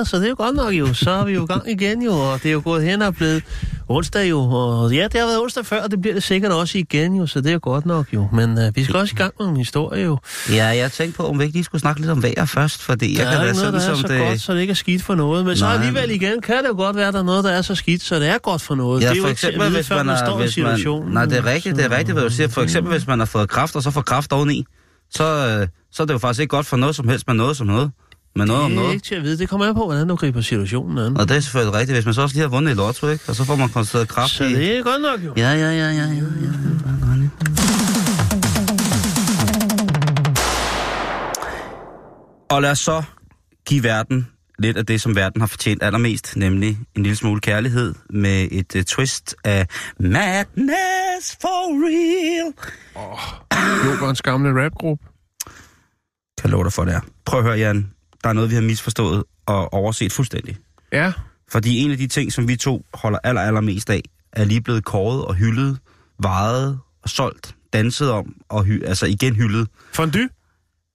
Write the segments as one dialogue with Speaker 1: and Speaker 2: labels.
Speaker 1: Ja, så det er jo godt nok jo. Så er vi jo i gang igen jo, og det er jo gået hen og blevet onsdag jo. Og ja, det har været onsdag før, og det bliver det sikkert også igen jo, så det er jo godt nok jo. Men uh, vi skal også i gang med en historie jo.
Speaker 2: Ja, jeg tænkte på, om vi ikke lige skulle snakke lidt om vejr først, fordi jeg
Speaker 1: der
Speaker 2: kan være
Speaker 1: ikke noget,
Speaker 2: sådan,
Speaker 1: der er
Speaker 2: som
Speaker 1: så
Speaker 2: det...
Speaker 1: godt, så det ikke er skidt for noget. Men så
Speaker 2: Nej.
Speaker 1: alligevel igen kan det jo godt være, at der er noget, der er så skidt, så det er godt for noget.
Speaker 2: Ja,
Speaker 1: det er jo
Speaker 2: for
Speaker 1: ikke at
Speaker 2: eksempel,
Speaker 1: vide,
Speaker 2: hvis man,
Speaker 1: man
Speaker 2: har,
Speaker 1: står i
Speaker 2: hvis man,
Speaker 1: situationen.
Speaker 2: nej, det er rigtigt, det er
Speaker 1: Så-
Speaker 2: rigtigt, hvad du siger. For eksempel, hvis man har fået kraft, og så får kraft oveni, så, øh, så er det jo faktisk ikke godt for noget som helst, med noget som noget. Med noget om
Speaker 1: Det er
Speaker 2: noget.
Speaker 1: ikke til at vide. Det kommer an på, hvordan du griber situationen an.
Speaker 2: Og det er selvfølgelig rigtigt, hvis man så også lige har vundet i lotto, ikke? Og så får man konstateret kraft
Speaker 1: Så
Speaker 2: i...
Speaker 1: det er godt nok jo.
Speaker 2: Ja, ja, ja, ja, ja, ja. Og lad os så give verden lidt af det, som verden har fortjent allermest, nemlig en lille smule kærlighed med et uh, twist af Madness for Real.
Speaker 3: Jokerens gamle rapgruppe.
Speaker 2: Kan jeg love dig for det er. Prøv at høre, Jan. Der er noget, vi har misforstået og overset fuldstændig.
Speaker 3: Ja,
Speaker 2: Fordi en af de ting, som vi to holder aller, allermest af, er lige blevet kåret og hyldet, vejet og solgt, danset om og hy- altså igen hyldet.
Speaker 3: fondue.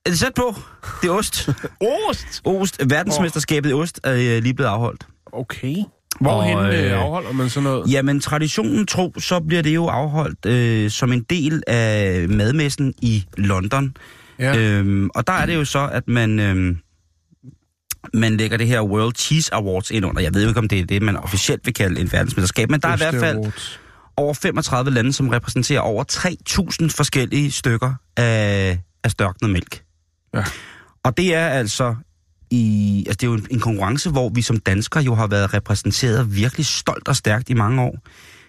Speaker 2: Er det sæt på? Det er ost.
Speaker 3: Ost!
Speaker 2: ost. Verdensmesterskabet i ost er øh, lige blevet afholdt.
Speaker 3: Okay. Hvorhen
Speaker 2: Og,
Speaker 3: øh,
Speaker 2: øh,
Speaker 3: afholder man sådan noget?
Speaker 2: Jamen, traditionen tro, så bliver det jo afholdt øh, som en del af madmessen i London.
Speaker 3: Ja.
Speaker 2: Øhm, og der er det jo så, at man, øhm, man lægger det her World Cheese Awards ind under. Jeg ved jo ikke, om det er det, man officielt vil kalde en verdensmesterskab, men der er i hvert fald over 35 lande, som repræsenterer over 3.000 forskellige stykker af, af størknet mælk.
Speaker 3: Ja.
Speaker 2: Og det er altså i, altså det er jo en, en konkurrence, hvor vi som danskere jo har været repræsenteret virkelig stolt og stærkt i mange år.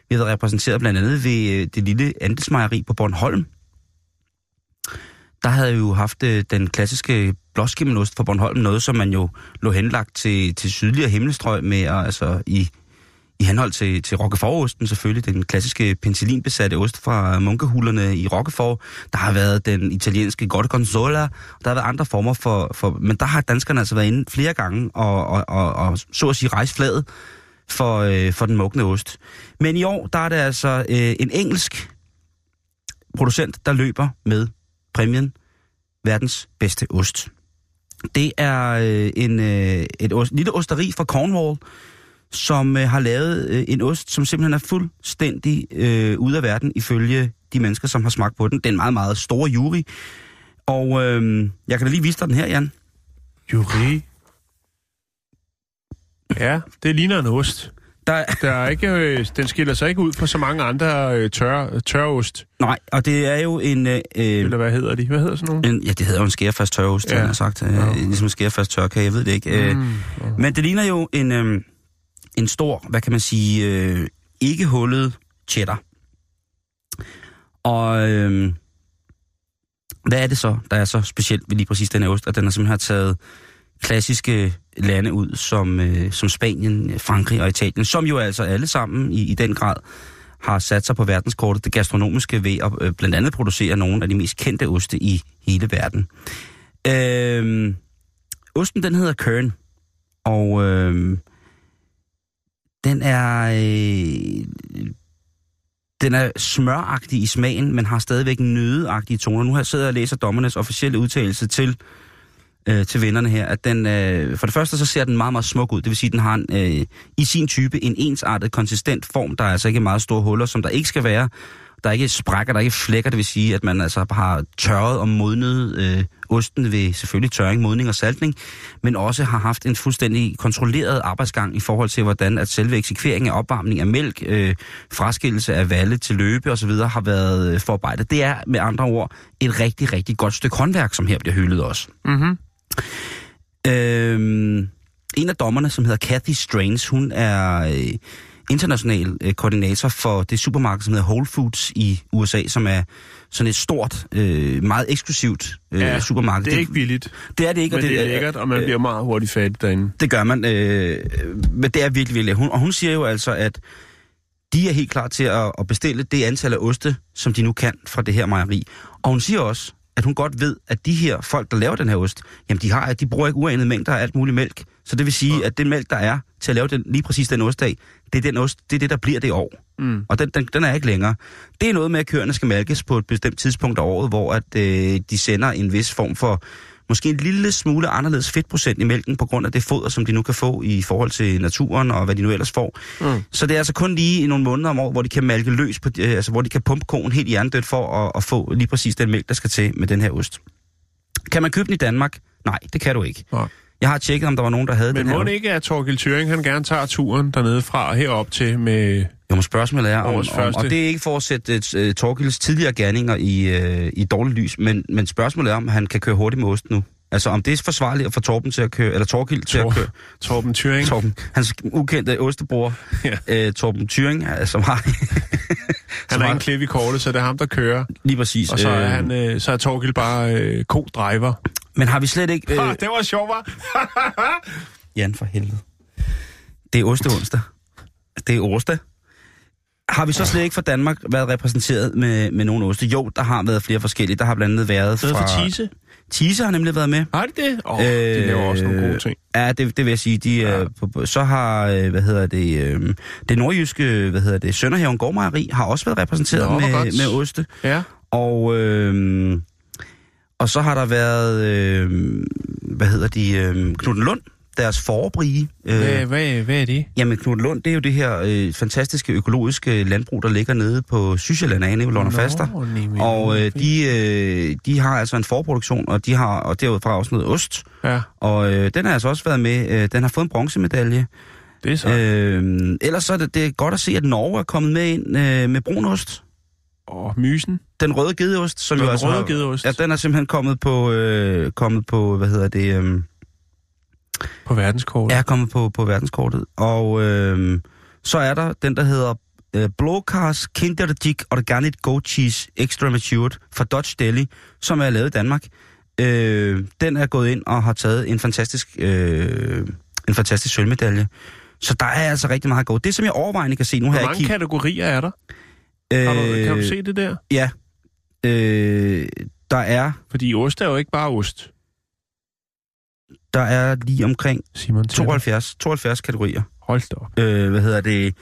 Speaker 2: Vi har været repræsenteret blandt andet ved øh, det lille andelsmejeri på Bornholm. Der havde jo haft øh, den klassiske blåskimmelost fra Bornholm, noget som man jo lå henlagt til, til sydligere himmelstrøg med, og, altså i, i henhold til, til Roquefort-osten selvfølgelig, den klassiske penicillinbesatte ost fra munkehulerne i Roquefort. Der har været den italienske gorgonzola, og der har været andre former for, for... Men der har danskerne altså været inde flere gange og, og, og, og så at sige rejse flaget for, øh, for den mugne ost. Men i år, der er det altså øh, en engelsk producent, der løber med præmien verdens bedste ost. Det er øh, en, øh, et ost, lille osteri fra Cornwall, som øh, har lavet øh, en ost, som simpelthen er fuldstændig øh, ude af verden, ifølge de mennesker, som har smagt på den. Det er en meget, meget stor jury. Og øh, jeg kan da lige vise dig den her, Jan.
Speaker 3: Jury. Ja, det ligner en ost.
Speaker 2: Der,
Speaker 3: Der er ikke, øh, den skiller sig ikke ud fra så mange andre øh, tør, tørost.
Speaker 2: nej, og det er jo en... Øh,
Speaker 3: Eller hvad hedder de? Hvad hedder sådan nogle?
Speaker 2: en ja, det hedder jo en skærefast tørreost, ja. Har sagt. Øh,
Speaker 3: Ja.
Speaker 2: Ligesom en skærefast tørkage, jeg ved det ikke. Mm.
Speaker 3: Mm.
Speaker 2: Men det ligner jo en, øh, en stor, hvad kan man sige, øh, ikke hullet cheddar. Og øh, hvad er det så, der er så specielt ved lige præcis den her ost, at den har simpelthen taget klassiske lande ud, som, øh, som Spanien, Frankrig og Italien, som jo altså alle sammen i, i den grad har sat sig på verdenskortet, det gastronomiske ved at øh, blandt andet producere nogle af de mest kendte oste i hele verden. Øh, osten, den hedder Kern, og øh, den er øh, den er smøragtig i smagen, men har stadigvæk nødeagtige toner. Nu har jeg siddet og læser dommernes officielle udtalelse til øh, Øh, til vennerne her, at den, øh, for det første så ser den meget, meget smuk ud. Det vil sige, at den har en, øh, i sin type en ensartet, konsistent form. Der er altså ikke meget store huller, som der ikke skal være. Der er ikke sprækker, der er ikke flækker, det vil sige, at man altså har tørret og modnet øh, osten ved selvfølgelig tørring, modning og saltning, men også har haft en fuldstændig kontrolleret arbejdsgang i forhold til, hvordan at selve eksekvering af opvarmning af mælk, øh, fraskillelse af valle til løbe osv. har været øh, forarbejdet. Det er med andre ord et rigtig, rigtig godt stykke håndværk, som her bliver hyldet også.
Speaker 3: Mm-hmm.
Speaker 2: Øhm, en af dommerne, som hedder Kathy Strange, hun er øh, international øh, koordinator for det supermarked, som hedder Whole Foods i USA, som er sådan et stort, øh, meget eksklusivt øh,
Speaker 3: Ja,
Speaker 2: supermarked.
Speaker 3: Det er ikke billigt,
Speaker 2: det er det ikke,
Speaker 3: men
Speaker 2: og
Speaker 3: det er lækkert, og man bliver meget hurtigt fattig derinde.
Speaker 2: det gør man, øh, men det er virkelig, virkelig. Hun, og hun siger jo altså, at de er helt klar til at, at bestille det antal af oste, som de nu kan fra det her mejeri. Og hun siger også, at hun godt ved, at de her folk, der laver den her ost, jamen de, har, de bruger ikke uanede mængder af alt muligt mælk. Så det vil sige, at den mælk, der er til at lave den, lige præcis den ost af, det er, den ost, det er det, der bliver det år.
Speaker 3: Mm.
Speaker 2: Og den, den, den er ikke længere. Det er noget med, at køerne skal mælkes på et bestemt tidspunkt af året, hvor at, øh, de sender en vis form for måske en lille smule anderledes fedtprocent i mælken, på grund af det foder, som de nu kan få i forhold til naturen og hvad de nu ellers får.
Speaker 3: Mm.
Speaker 2: Så det er altså kun lige i nogle måneder om året, hvor de kan malke løs, på, øh, altså hvor de kan pumpe koen helt hjernedødt for at, at få lige præcis den mælk, der skal til med den her ost. Kan man købe den i Danmark? Nej, det kan du ikke.
Speaker 3: Nej.
Speaker 2: Jeg har tjekket, om der var nogen, der havde
Speaker 3: Men
Speaker 2: den her.
Speaker 3: må ikke, at Torgild Thuring, han gerne tager turen dernede fra og herop til med...
Speaker 2: Jo, men spørgsmålet er, om, om,
Speaker 3: første.
Speaker 2: og det er ikke for at sætte uh, Torgilds tidligere gerninger i, uh, i dårligt lys, men, men spørgsmålet er, om han kan køre hurtigt med ost nu. Altså, om det er forsvarligt at få Torben til at køre, eller Torgild til
Speaker 3: Tor-
Speaker 2: at køre,
Speaker 3: Torben Thuring.
Speaker 2: Torben, hans ukendte ostebror,
Speaker 3: Ja.
Speaker 2: uh, Torben Thuring, som har,
Speaker 3: Han
Speaker 2: har-
Speaker 3: en klip i kortet, så det er ham, der kører.
Speaker 2: lige præcis.
Speaker 3: Og så er,
Speaker 2: øh,
Speaker 3: han, øh, så er Torgild bare øh, co-driver.
Speaker 2: Men har vi slet ikke...
Speaker 3: Øh.
Speaker 2: Øh,
Speaker 3: det var sjovt, var.
Speaker 2: Jan for helvede. Det er osteonsdag. Det er orsdag. Har vi så slet ikke fra Danmark været repræsenteret med, med nogle oste? Jo, der har været flere forskellige. Der har blandt andet været
Speaker 3: Noget
Speaker 2: fra...
Speaker 3: for Tise.
Speaker 2: Tise har nemlig været med.
Speaker 3: Har de det? Åh, oh, øh, de laver også nogle gode ting.
Speaker 2: Ja, det, det vil jeg sige. De, ja. øh, på, så har, øh, hvad hedder det, øh, det nordjyske, hvad hedder det, Sønderhaven Gårdmejeri har også været repræsenteret
Speaker 3: Nå,
Speaker 2: med,
Speaker 3: godt.
Speaker 2: med oste.
Speaker 3: Ja.
Speaker 2: Og, øh, og så har der været, øh, hvad hedder de, øh, Knuden Lund, deres forbrie. Øh,
Speaker 3: Hvad, hvad, hvad er det?
Speaker 2: Jamen, Knud Lund, det er jo det her øh, fantastiske økologiske landbrug, der ligger nede på Sydsjælland, Ane, ved Lund Faster.
Speaker 3: Nej, men-
Speaker 2: Og øh, de, øh, de har altså en forproduktion, og de har og derudfra også noget ost.
Speaker 3: Ja,
Speaker 2: Og øh, den har altså også været med. Øh, den har fået en bronzemedalje.
Speaker 3: det er så.
Speaker 2: Øh, ellers så er det, det er godt at se, at Norge er kommet med ind øh, med brunost.
Speaker 3: Og mysen.
Speaker 2: Den røde gedeost, som
Speaker 3: Den
Speaker 2: jo altså
Speaker 3: røde
Speaker 2: har,
Speaker 3: gedeost.
Speaker 2: Ja, den er simpelthen kommet på, øh, kommet på hvad hedder det, øh,
Speaker 3: På verdenskortet.
Speaker 2: er kommet på, på verdenskortet. Og øh, så er der den, der hedder øh, Blåkars Kinderdick Organic Goat Cheese Extra Matured fra Dutch Deli, som er lavet i Danmark. Øh, den er gået ind og har taget en fantastisk, øh, en fantastisk sølvmedalje. Så der er altså rigtig meget godt. Det, som jeg overvejende kan se, nu
Speaker 3: Hvor
Speaker 2: jeg
Speaker 3: mange
Speaker 2: ikke
Speaker 3: kategorier er der?
Speaker 2: kigget...
Speaker 3: Har du, kan du se det der?
Speaker 2: Ja. Øh, der er,
Speaker 3: Fordi ost er jo ikke bare ost.
Speaker 2: Der er lige omkring
Speaker 3: Simon, tæl.
Speaker 2: 72, 72 kategorier.
Speaker 3: Hold da op.
Speaker 2: Øh, hvad hedder det?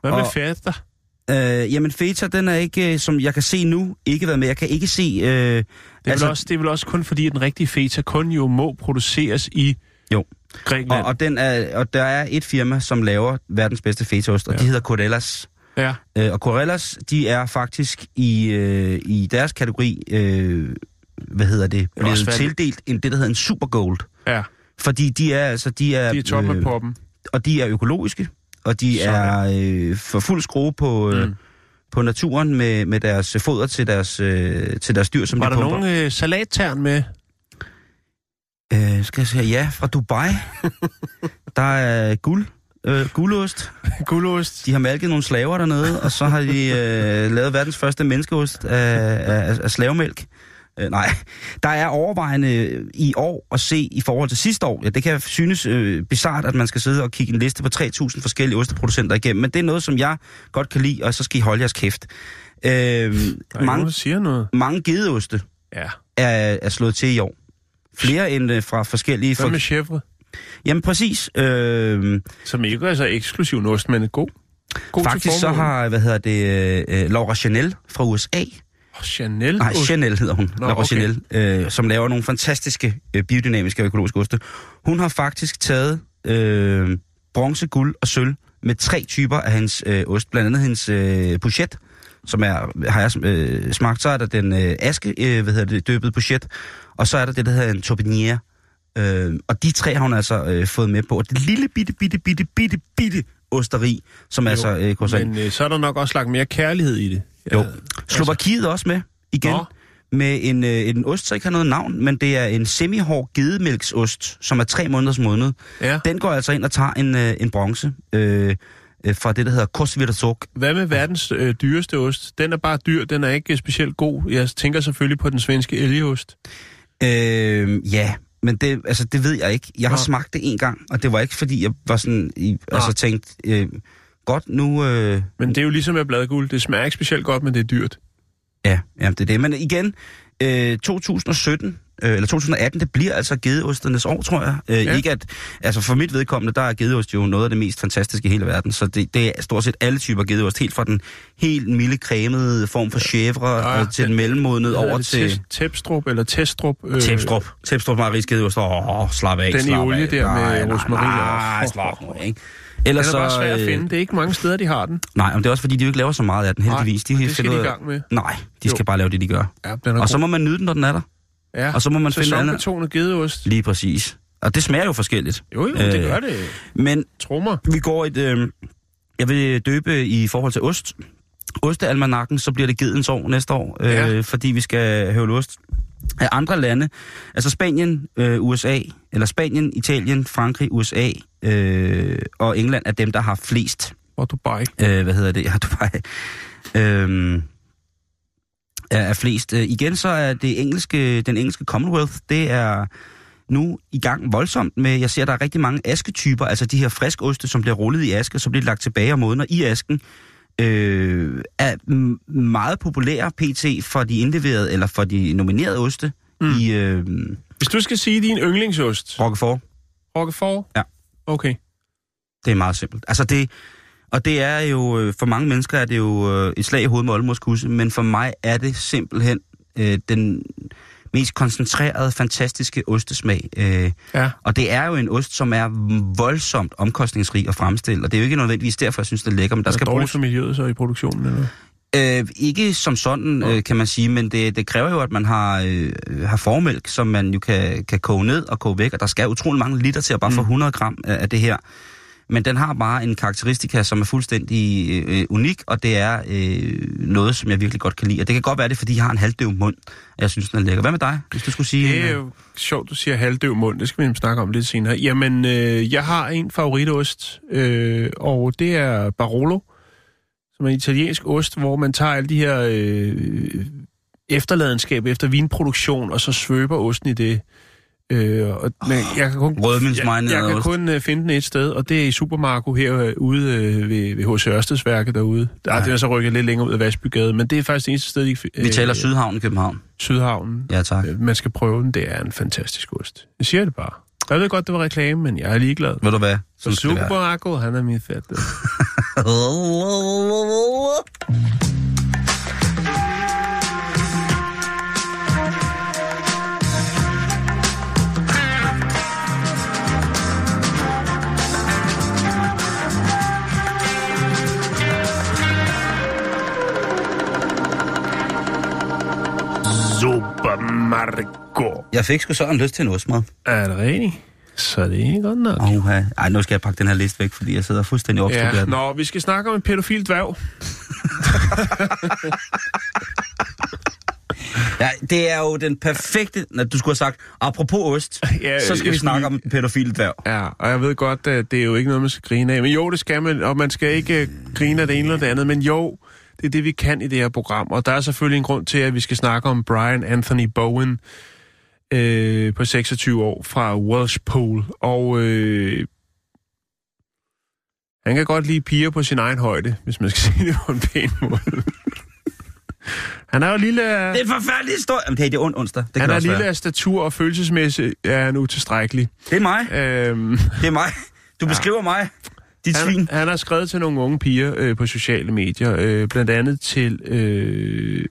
Speaker 3: Hvad med
Speaker 2: Og-
Speaker 3: fætter?
Speaker 2: Øh, jamen, Feta, den er ikke, øh, som jeg kan se nu, ikke været med. Jeg kan ikke se... Øh,
Speaker 3: Det er,
Speaker 2: altså-
Speaker 3: altså, også, det er vel også kun fordi, at den rigtige feta kun jo må produceres i
Speaker 2: Jo.
Speaker 3: Grækenland.
Speaker 2: og, og, den er, og der er et firma, som laver verdens bedste fetaost, og
Speaker 3: Ja.
Speaker 2: de hedder Corellas.
Speaker 3: ja.
Speaker 2: Øh, og Corellas, de er faktisk i, øh, i deres kategori, øh, hvad hedder det, blevet tildelt en, det, der hedder en Super Gold.
Speaker 3: ja,
Speaker 2: Fordi de er altså, de er...
Speaker 3: de er top med poppen.
Speaker 2: og de er økologiske, og de
Speaker 3: Sådan.
Speaker 2: er øh, for fuld skrue på, øh,
Speaker 3: Mm.
Speaker 2: på naturen med, med deres foder til deres, øh, til deres dyr, som
Speaker 3: Var
Speaker 2: de
Speaker 3: der
Speaker 2: pumper.
Speaker 3: nogen øh, salattern med?
Speaker 2: Øh, skal jeg sige, ja, fra Dubai. der er guld, øh, guldost.
Speaker 3: Gulost?
Speaker 2: De har malket nogle slaver dernede, og så har de øh, lavet verdens første menneskeost af, af, af slavemælk. Øh, nej, der er overvejende i år at se i forhold til sidste år. Ja, det kan synes øh, bizart, at man skal sidde og kigge en liste på 3.000 forskellige osteproducenter igennem, men det er noget, som jeg godt kan lide, og så skal I holde jeres kæft. Øh,
Speaker 3: Der mange... nogen, siger noget.
Speaker 2: mange gedeoste
Speaker 3: Ja.
Speaker 2: er, er slået til i år. Flere end øh, fra forskellige...
Speaker 3: Hvad med chèvre?
Speaker 2: Jamen præcis. Øh,
Speaker 3: Som ikke er så eksklusiv ost, men god. god
Speaker 2: faktisk så har, hvad hedder det, øh, Laura Chanel fra USA,
Speaker 3: Chanel.
Speaker 2: nej. Chanel hedder hun,
Speaker 3: Nå, okay.
Speaker 2: Chanel, øh, som laver nogle fantastiske øh, biodynamiske og økologiske oste. Hun har faktisk taget øh, bronze, guld og sølv med tre typer af hendes øh, ost, blandt andet hendes øh, pochet, som er, har jeg øh, smagt, så er der den øh, aske, øh, hvad hedder det, døbet pochet, og så er der det, der hedder en taupinière. Øh, og de tre har hun altså øh, fået med på. Og det lille bitte, bitte, bitte, bitte, bitte osteri, som
Speaker 3: Jo,
Speaker 2: altså øh.
Speaker 3: Men øh, så er der nok også lagt mere kærlighed i det.
Speaker 2: Jo. Slovakiet er også med igen.
Speaker 3: Nå.
Speaker 2: med en, øh, en ost, så ikke har noget navn, men det er en semi-hård gedemælksost, som er tre måneders måned.
Speaker 1: Ja.
Speaker 2: Den går altså ind og tager en, øh, en bronze øh, øh, fra det, der hedder Kosvirasok.
Speaker 1: Hvad med verdens øh, dyreste ost? Den er bare dyr, den er ikke specielt god. Jeg tænker selvfølgelig på den svenske elgeost.
Speaker 2: Øh, ja, men det, altså, det ved jeg ikke. Jeg har
Speaker 1: Nå.
Speaker 2: smagt det en gang, og det var ikke, fordi jeg var sådan, i, altså tænkt, øh, godt nu... Øh,
Speaker 1: Men det er jo ligesom med bladguld. Det smager ikke specielt godt, men det er dyrt.
Speaker 2: Ja, ja, det er det. Men igen, øh, 2017, øh, eller 2018, det bliver altså gedeosternes år, tror jeg. Øh,
Speaker 1: Ja.
Speaker 2: Ikke at, altså for mit vedkommende, der er gedeost jo noget af det mest fantastiske i hele verden. Så det, det er stort set alle typer gedeost. Helt fra den helt milde cremede form for chèvre
Speaker 1: Ja,
Speaker 2: ja, til
Speaker 1: den- hedder
Speaker 2: over til...
Speaker 1: Tepstrup eller Testrup. Øh,
Speaker 2: Tepstrup. Tepstrup Maries gedeost. Åh, oh, slap af,
Speaker 1: Den i
Speaker 2: slap
Speaker 1: olie
Speaker 2: af.
Speaker 1: der med
Speaker 2: nej, nej,
Speaker 1: rosmarin og-
Speaker 2: Nej, slap nu af, ikke?
Speaker 1: Den
Speaker 2: Ellers
Speaker 1: er bare
Speaker 2: så,
Speaker 1: svær at
Speaker 2: øh,
Speaker 1: finde. Det er ikke mange steder, de har den.
Speaker 2: Nej, men det er også fordi, de jo ikke laver så meget af den, heldigvis.
Speaker 1: Nej, det skal de i gang med.
Speaker 2: Nej, de skal
Speaker 1: Jo.
Speaker 2: bare lave det, de gør.
Speaker 1: Ja, den er
Speaker 2: Og så
Speaker 1: god.
Speaker 2: må man nyde den, når den er der.
Speaker 1: ja.
Speaker 2: Og så må man finde andet.
Speaker 1: Gedeost.
Speaker 2: Lige præcis. Og det smager jo forskelligt.
Speaker 1: Jo, jo, det
Speaker 2: Øh,
Speaker 1: gør det.
Speaker 2: Men
Speaker 1: Trummer.
Speaker 2: vi går et... Øh, jeg vil døbe i forhold til ost. Ostealmanakken, så bliver det gedens år næste år, øh,
Speaker 1: Ja.
Speaker 2: fordi vi skal høvle ost af andre lande. Altså Spanien, øh, USA, eller Spanien, Italien, Frankrig, USA øh, og England er dem, der har flest
Speaker 1: Og Dubai.
Speaker 2: øh, hvad hedder det, ja, Dubai, øh, er, er flest. Øh, igen så er det engelske, den engelske Commonwealth, det er nu i gang voldsomt med, jeg ser, der er rigtig mange asketyper, altså de her friskoste, som bliver rullet i aske, så bliver lagt tilbage og modner i asken, øh, er meget populære pt. for de indleverede, eller for de nominerede oste mm. i øh,
Speaker 1: Hvis du skal sige din yndlingsost,
Speaker 2: Roquefort.
Speaker 1: Roquefort?
Speaker 2: Ja.
Speaker 1: Okay.
Speaker 2: Det er meget simpelt. Altså det, og det er jo, øh, for mange mennesker er det jo øh, et slag i hovedet med Olmos kusse, men for mig er det simpelthen øh, den mest koncentrerede, fantastiske ostesmag. Øh,
Speaker 1: Ja.
Speaker 2: og det er jo en ost, som er voldsomt omkostningsrig at fremstille, og det er jo ikke nødvendigvis derfor, jeg synes, det er lækker, men der skal
Speaker 1: er dårligt
Speaker 2: bruges...
Speaker 1: for miljøet så i produktionen, eller?
Speaker 2: Øh, ikke som sådan, øh, kan man sige, men det, det kræver jo, at man har, øh, har formælk, som man jo kan, kan koge ned og koge væk, og der skal utrolig mange liter til at bare få 100 gram af, af det her. Men den har bare en karakteristika, som er fuldstændig øh, unik, og det er øh, noget, som jeg virkelig godt kan lide. Og det kan godt være, det er, fordi jeg har en halvdøv mund, jeg synes, den er lækker. Hvad med dig, hvis du skulle sige...
Speaker 1: Det er
Speaker 2: en, øh,
Speaker 1: jo sjovt, du siger halvdøv mund. Det skal vi snakke om lidt senere. Jamen, øh, jeg har en favoritost, øh, og det er Barolo, som er en italiensk ost, hvor man tager alle de her øh, efterladenskaber efter vinproduktion, og så svøber osten i det. Øh, og, men jeg kan kun, jeg, jeg kan kun øh, finde den et sted, og det er i Supermarco herude øh, ved, ved H.C. Ørstedsværket derude. Der,
Speaker 2: Ja.
Speaker 1: det er så rykket lidt længere ud af Vasbygade, men det er faktisk det eneste sted, de,
Speaker 2: Vi taler Sydhavn i København.
Speaker 1: Sydhavnen.
Speaker 2: Ja, tak.
Speaker 1: Øh, Man skal prøve den. Det er en fantastisk ost. Jeg siger det bare. Jeg ved godt, det var reklame, men jeg er ligeglad.
Speaker 2: Ved du hvad?
Speaker 1: Så. Supermarco, han er min fedt. Supermarco.
Speaker 2: Jeg fik sgu sådan lyst til en ostmad.
Speaker 1: Er det rigtigt? Så det er godt nok.
Speaker 2: Oha. Ej, nu skal jeg pakke den her liste væk, fordi jeg sidder fuldstændig af
Speaker 1: Ja, nå, vi skal snakke om en pædofil dværg.
Speaker 2: Ja, det er jo den perfekte... Nå, du skulle have sagt, apropos ost,
Speaker 1: Ja,
Speaker 2: ja, så skal vi snakke
Speaker 1: skulle-
Speaker 2: om pædofile dværg.
Speaker 1: Ja, og jeg ved godt, at det er jo ikke noget, man skal grine af. Men jo, det skal man, og man skal ikke øh, grine af det ene eller det andet. Men jo, det er det, vi kan i det her program. Og der er selvfølgelig en grund til, at vi skal snakke om Brian Anthony Bowen øh, på 26 år fra Welshpool. Og øh, han kan godt lide piger på sin egen højde, hvis man skal sige det på en pæn måde. han er jo lille af...
Speaker 2: Det er en forfærdelig historie. Jamen, det er ond onsdag. Det
Speaker 1: Han
Speaker 2: det
Speaker 1: er lille af statur og følelsesmæssigt er han utilstrækkelig.
Speaker 2: Det er mig.
Speaker 1: Øhm,
Speaker 2: Det er mig. Du beskriver mig. Dit svin.
Speaker 1: han, han har skrevet til nogle unge piger øh, på sociale medier, øh, blandt andet til, øh,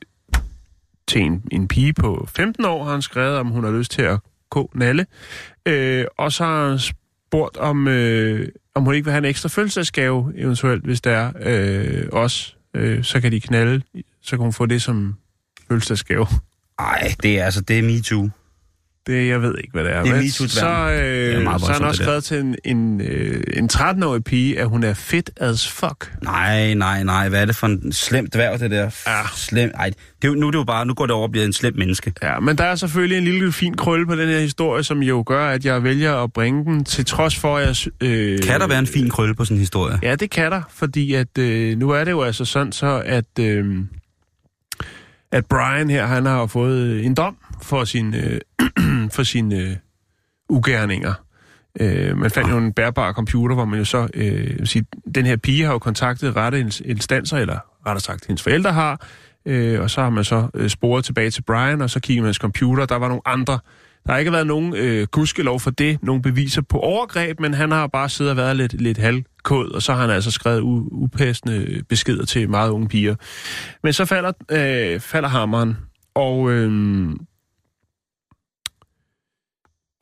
Speaker 1: til en, en pige på 15 år, har han skrevet, om hun har lyst til at gå nalle. Øh, og så har han spurgt, om, øh, om hun ikke vil have en ekstra fødselsdagsgave, eventuelt, hvis der er øh, også. Øh, så kan de knalde, så kan hun få det som fødselsdagsgave.
Speaker 2: Ej, det er altså, det er MeToo.
Speaker 1: Det, jeg ved ikke, hvad det er.
Speaker 2: Det er
Speaker 1: så,
Speaker 2: Det er
Speaker 1: øh, så har han også skrevet til en, en, øh, en 13-årig pige, at hun er fit as fuck.
Speaker 2: Nej, nej, nej. Hvad er det for en slem dværg, det der?
Speaker 1: Ja.
Speaker 2: Slem. Ej, det er, nu, er det jo bare, nu går det over og bliver en slem menneske.
Speaker 1: Ja, men der er selvfølgelig en lille fin krølle på den her historie, som jo gør, at jeg vælger at bringe den, til trods for, at jeg... Øh,
Speaker 2: Kan der være en fin krølle på sådan en historie?
Speaker 1: Ja, det kan der, fordi at øh, nu er det jo altså sådan så, at, øh, at Brian her, han har fået en dom for sin, øh, for sine øh, ugerninger. Øh, man fandt jo en bærbar computer, hvor man jo så... Øh, sige, den her pige har jo kontaktet rette ins- instanser, eller rettere sagt, hendes forældre har, øh, og så har man så øh, sporet tilbage til Brian, og så kigger man hans computer, der var nogle andre... Der har ikke været nogen øh, gudskelov for det, nogle beviser på overgreb, men han har bare siddet og været lidt, lidt halvkod, og så har han altså skrevet u- upassende beskeder til meget unge piger. Men så falder, øh, falder hammeren, og øh,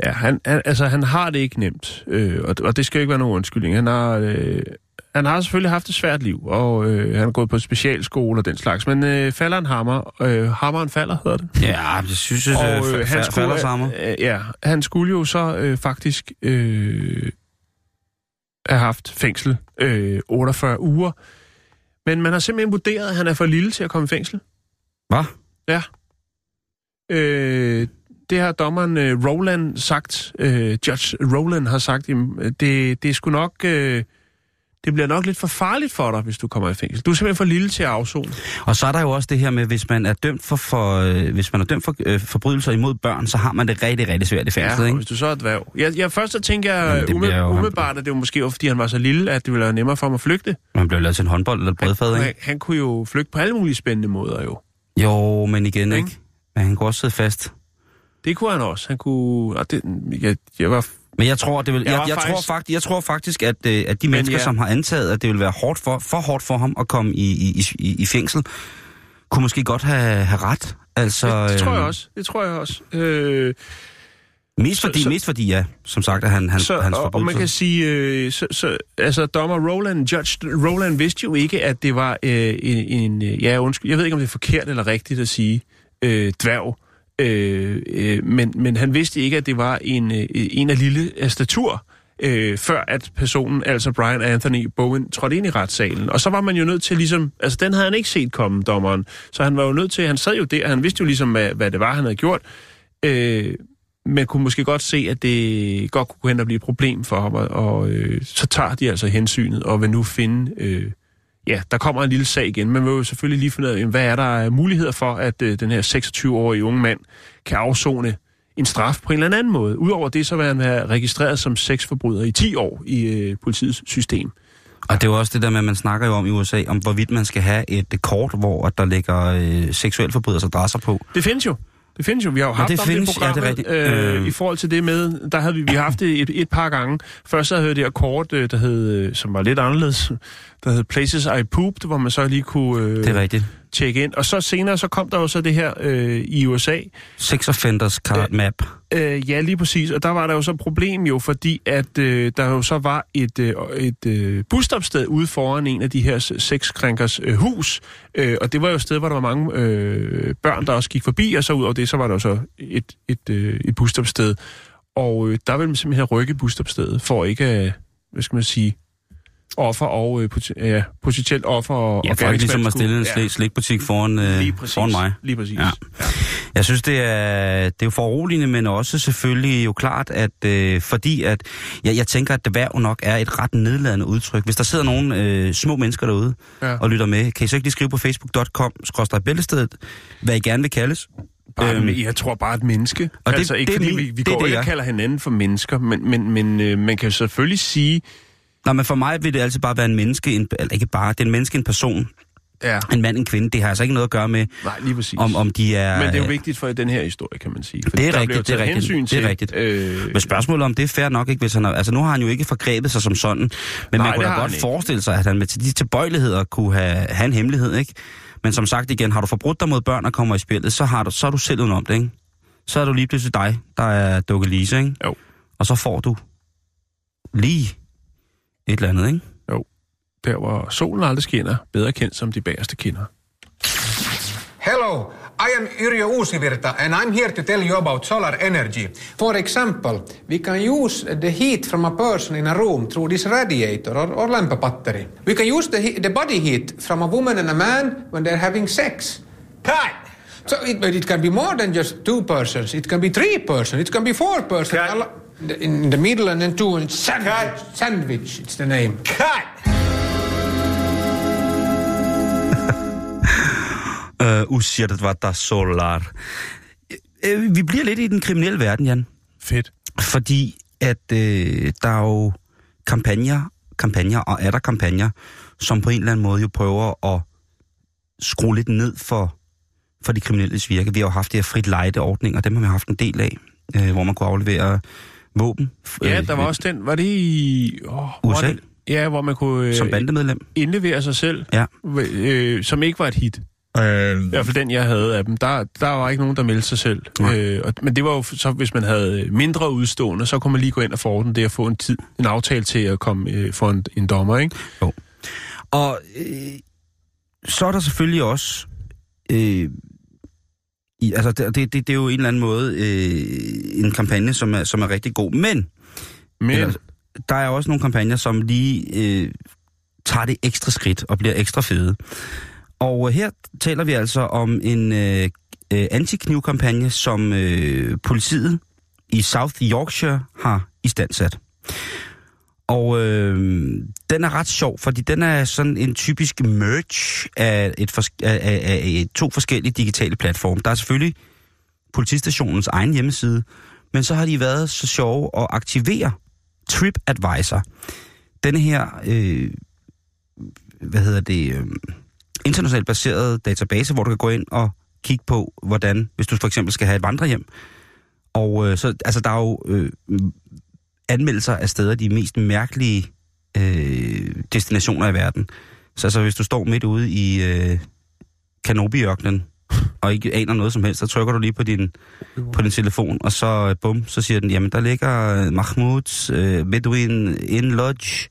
Speaker 1: ja, han, han, altså, han har det ikke nemt, øh, og, og det skal jo ikke være nogen undskyldning. Han har, øh, han har selvfølgelig haft et svært liv, og øh, han har gået på specialskole og den slags, men øh, falder en hammer, øh, hammeren falder, hedder det.
Speaker 2: Ja, det synes jeg,
Speaker 1: Og
Speaker 2: og,
Speaker 1: øh, han, skulle,
Speaker 2: falder sammen.
Speaker 1: øh, ja, han skulle jo så øh, faktisk øh, have haft fængsel øh, 48 uger. Men man har simpelthen vurderet, at han er for lille til at komme i fængsel.
Speaker 2: Hvad?
Speaker 1: Ja. Øh, det har dommeren øh, Roland sagt, øh, Judge Roland har sagt, jamen, øh, det, det er sgu nok... Øh, det bliver nok lidt for farligt for dig, hvis du kommer i fængsel. Du er simpelthen for lille til at afzone.
Speaker 2: Og så er der jo også det her med, hvis man er dømt for, for, øh, hvis man er dømt for øh, forbrydelser imod børn, så har man det rigtig, rigtig svært i fængslet,
Speaker 1: og
Speaker 2: ikke?
Speaker 1: hvis du så er dværg. Jeg, jeg først så tænker jeg ume, umiddelbart, at det var måske var, fordi han var så lille, at det ville være nemmere for ham at flygte.
Speaker 2: Man bliver lavet til en håndbold eller bredfad,
Speaker 1: Han,
Speaker 2: ikke?
Speaker 1: han kunne jo flygte på alle mulige spændende måder jo.
Speaker 2: Jo, men igen,
Speaker 1: Ikke?
Speaker 2: ikke? Men han kunne også sidde fast.
Speaker 1: Det kunne han også. Han kunne... Og det, jeg, jeg var...
Speaker 2: Men jeg tror, det vil,
Speaker 1: Jeg
Speaker 2: jeg, jeg,
Speaker 1: faktisk-
Speaker 2: tror faktisk, jeg tror faktisk, at, øh, at de mennesker,
Speaker 1: ja.
Speaker 2: som har antaget, at det vil være hårdt for, for hårdt for ham at komme i, i, i, i fængsel, kunne måske godt have, have ret. Altså,
Speaker 1: Det, det tror jeg
Speaker 2: øh,
Speaker 1: også. Det tror jeg også. Øh,
Speaker 2: Mest
Speaker 1: Så-
Speaker 2: fordi,
Speaker 1: så-
Speaker 2: mest fordi, ja, som sagt, at han, han,
Speaker 1: så,
Speaker 2: hans
Speaker 1: og, og man kan sige, øh, så, så, altså dommer Roland, Judge Roland vidste jo ikke, at det var øh, en, en, ja undskyld, jeg ved ikke, om det er forkert eller rigtigt at sige, øh, dværg, øh, øh, men, men han vidste ikke, at det var en, øh, en af lille af statur, øh, før at personen, altså Brian Anthony Bowen, trådte ind i retssalen. Og så var man jo nødt til ligesom, altså den havde han ikke set komme, dommeren, så han var jo nødt til, han sad jo der, han vidste jo ligesom, hvad, hvad det var, han havde gjort, øh, men kunne måske godt se, at det godt kunne gå hen og blive et problem for ham, og, og øh, så tager de altså hensynet, og vil nu finde... Øh, ja, der kommer en lille sag igen. Man vil jo selvfølgelig lige finde ud af, hvad er der muligheder for, at øh, den her 26-årige unge mand kan afzone en straf på en eller anden måde. Udover det, så vil han være registreret som sexforbryder i 10 år i øh, politiets system.
Speaker 2: Og det er jo også det der med, at man snakker jo om i USA, om hvorvidt man skal have et kort, hvor der ligger øh, seksuelle forbryders adresser på.
Speaker 1: Det findes jo. Det findes jo. Vi har jo haft
Speaker 2: det
Speaker 1: om
Speaker 2: findes,
Speaker 1: det i
Speaker 2: ja, det er
Speaker 1: programmet,
Speaker 2: rigtigt.
Speaker 1: øh,
Speaker 2: Øh.
Speaker 1: i forhold til det med, der havde vi, vi har haft det et, et par gange. Først så havde vi det kort, øh, der hed, øh, som var lidt anderledes, der hed Places I Pooped, hvor man så lige kunne øh,
Speaker 2: Det er rigtigt.
Speaker 1: Tjekke ind. Og så senere, så kom der jo så det her øh, i USA.
Speaker 2: Sex Offenders Card Map.
Speaker 1: Øh, ja, lige præcis. Og der var der jo så et problem jo, fordi at øh, der jo så var et, øh, et øh, busstopsted ude foran en af de her sexkrænkers øh, hus. Øh, og det var jo et sted, hvor der var mange øh, børn, der også gik forbi, og så ud over det, så var der jo så et, et, øh, et busstopsted. Og øh, der ville man simpelthen have rykket busstopstedet, for ikke, øh, hvad skal man sige, offer og øh, pot- ja, potentielt offer og
Speaker 2: Ja,
Speaker 1: og
Speaker 2: ligesom
Speaker 1: gerningsmand
Speaker 2: at stille en slik, slikbutik foran, øh,
Speaker 1: lige præcis,
Speaker 2: foran mig.
Speaker 1: Lige præcis.
Speaker 2: Ja.
Speaker 1: Ja.
Speaker 2: Jeg synes, det er, det er jo foruroligende, men også selvfølgelig jo klart, at øh, fordi at, jeg, jeg tænker, at dværg nok er et ret nedladende udtryk. Hvis der sidder nogle øh, små mennesker derude
Speaker 1: Ja.
Speaker 2: og lytter med, kan I så ikke lige skrive på facebook.com, bæltestedet, hvad I gerne vil kaldes?
Speaker 1: Bare,
Speaker 2: Øhm,
Speaker 1: jeg tror bare et menneske.
Speaker 2: og det-
Speaker 1: altså ikke
Speaker 2: det
Speaker 1: fordi vi, vi
Speaker 2: det
Speaker 1: går
Speaker 2: det,
Speaker 1: ikke og kalder hinanden for mennesker, men, men, men øh, man kan jo selvfølgelig sige,
Speaker 2: Nej, men for mig vil det altid bare være en menneske, en, ikke bare, det er en menneske, en person,
Speaker 1: ja,
Speaker 2: en mand, en kvinde. Det har altså ikke noget at gøre med,
Speaker 1: nej, lige præcis.
Speaker 2: om, om de er...
Speaker 1: men det er jo vigtigt for den her historie, kan man sige. For
Speaker 2: Det er rigtigt, det er rigtigt,
Speaker 1: hensyn
Speaker 2: det er
Speaker 1: til,
Speaker 2: rigtigt.
Speaker 1: Øh,
Speaker 2: Men spørgsmålet om det er fair nok, ikke, hvis han har, altså nu har han jo ikke forgrebet sig som sådan, men
Speaker 1: Nej,
Speaker 2: man kunne da godt forestille sig, at han med til de tilbøjeligheder kunne have, have en hemmelighed, ikke? Men som sagt igen, har du forbrudt dig mod børn og kommer i spillet, så, har du, så er du selv udenom det, ikke? Så er du lige pludselig dig, der er Dukke Lise, ikke?
Speaker 1: Jo.
Speaker 2: Og så får du lige et eller andet, ikke?
Speaker 1: der, hvor solen aldrig skinner, bedre kendt som de bagerste kinder.
Speaker 4: Hello, I am Yrjö Uusivirta and I'm here to tell you about solar energy. For example, we can use the heat from a person in a room through this radiator or, or lamp battery. We can use the, he- the body heat from a woman and a man when they're having sex.
Speaker 5: Cut!
Speaker 4: So it, but it can be more than just two persons. It can be three persons. It can be four persons.
Speaker 5: Cut.
Speaker 4: In the middle and then two and it's sandwich.
Speaker 5: Cut.
Speaker 4: Sandwich, it's the name.
Speaker 5: Cut!
Speaker 2: Øh, usikkert var der solar. Øh, vi bliver lidt i den kriminelle verden, Jan.
Speaker 1: Fedt.
Speaker 2: Fordi at øh, der er jo kampagner, kampagner og er der kampagner, som på en eller anden måde jo prøver at skrue lidt ned for, for de kriminelles virke. Vi har jo haft de her frit lejde-ordninger, dem har vi haft en del af, øh, hvor man kunne aflevere våben.
Speaker 1: Ja,
Speaker 2: øh,
Speaker 1: der var også den, var det i... Oh, hvor
Speaker 2: USA?
Speaker 1: var det? Ja, hvor man kunne øh,
Speaker 2: Som bandemedlem.
Speaker 1: indlevere sig selv,
Speaker 2: Ja.
Speaker 1: øh, som ikke var et hit. I hvert fald den, jeg havde af dem. Der, der var ikke nogen, der meldte sig selv.
Speaker 2: Nej.
Speaker 1: Øh, og, men det var jo så, hvis man havde mindre udstående, så kunne man lige gå ind og forordne det og få en tid, en aftale til at komme øh, for en, en dommer, ikke?
Speaker 2: Og øh, så er der selvfølgelig også... Øh, i, altså, det, det, det er jo en eller anden måde øh, en kampagne, som er, som er rigtig god. Men
Speaker 1: Men
Speaker 2: Eller, der er også nogle kampagner, som lige øh, tager det ekstra skridt og bliver ekstra fede. Og øh, her taler vi altså om en øh, øh, antiknivkampagne, som øh, politiet i South Yorkshire har istandsat. Og øh, den er ret sjov, fordi den er sådan en typisk merge af, et fors- af, af, af to forskellige digitale platforme. Der er selvfølgelig politistationens egen hjemmeside, men så har de været så sjove at aktivere TripAdvisor. Denne her, øh, hvad hedder det, øh, internationalt baseret database, hvor du kan gå ind og kigge på, hvordan, hvis du for eksempel skal have et vandrehjem. Og øh, så, altså der er jo øh, anmeldelser af steder, de mest mærkelige øh, destinationer i verden. Så altså, hvis du står midt ude i øh, Kanobiørkenen, og ikke aner noget som helst, så trykker du lige på din, på din telefon, og så øh, bum, så siger den, jamen der ligger øh, Mahmouds øh, Bedouin Inn Lodge,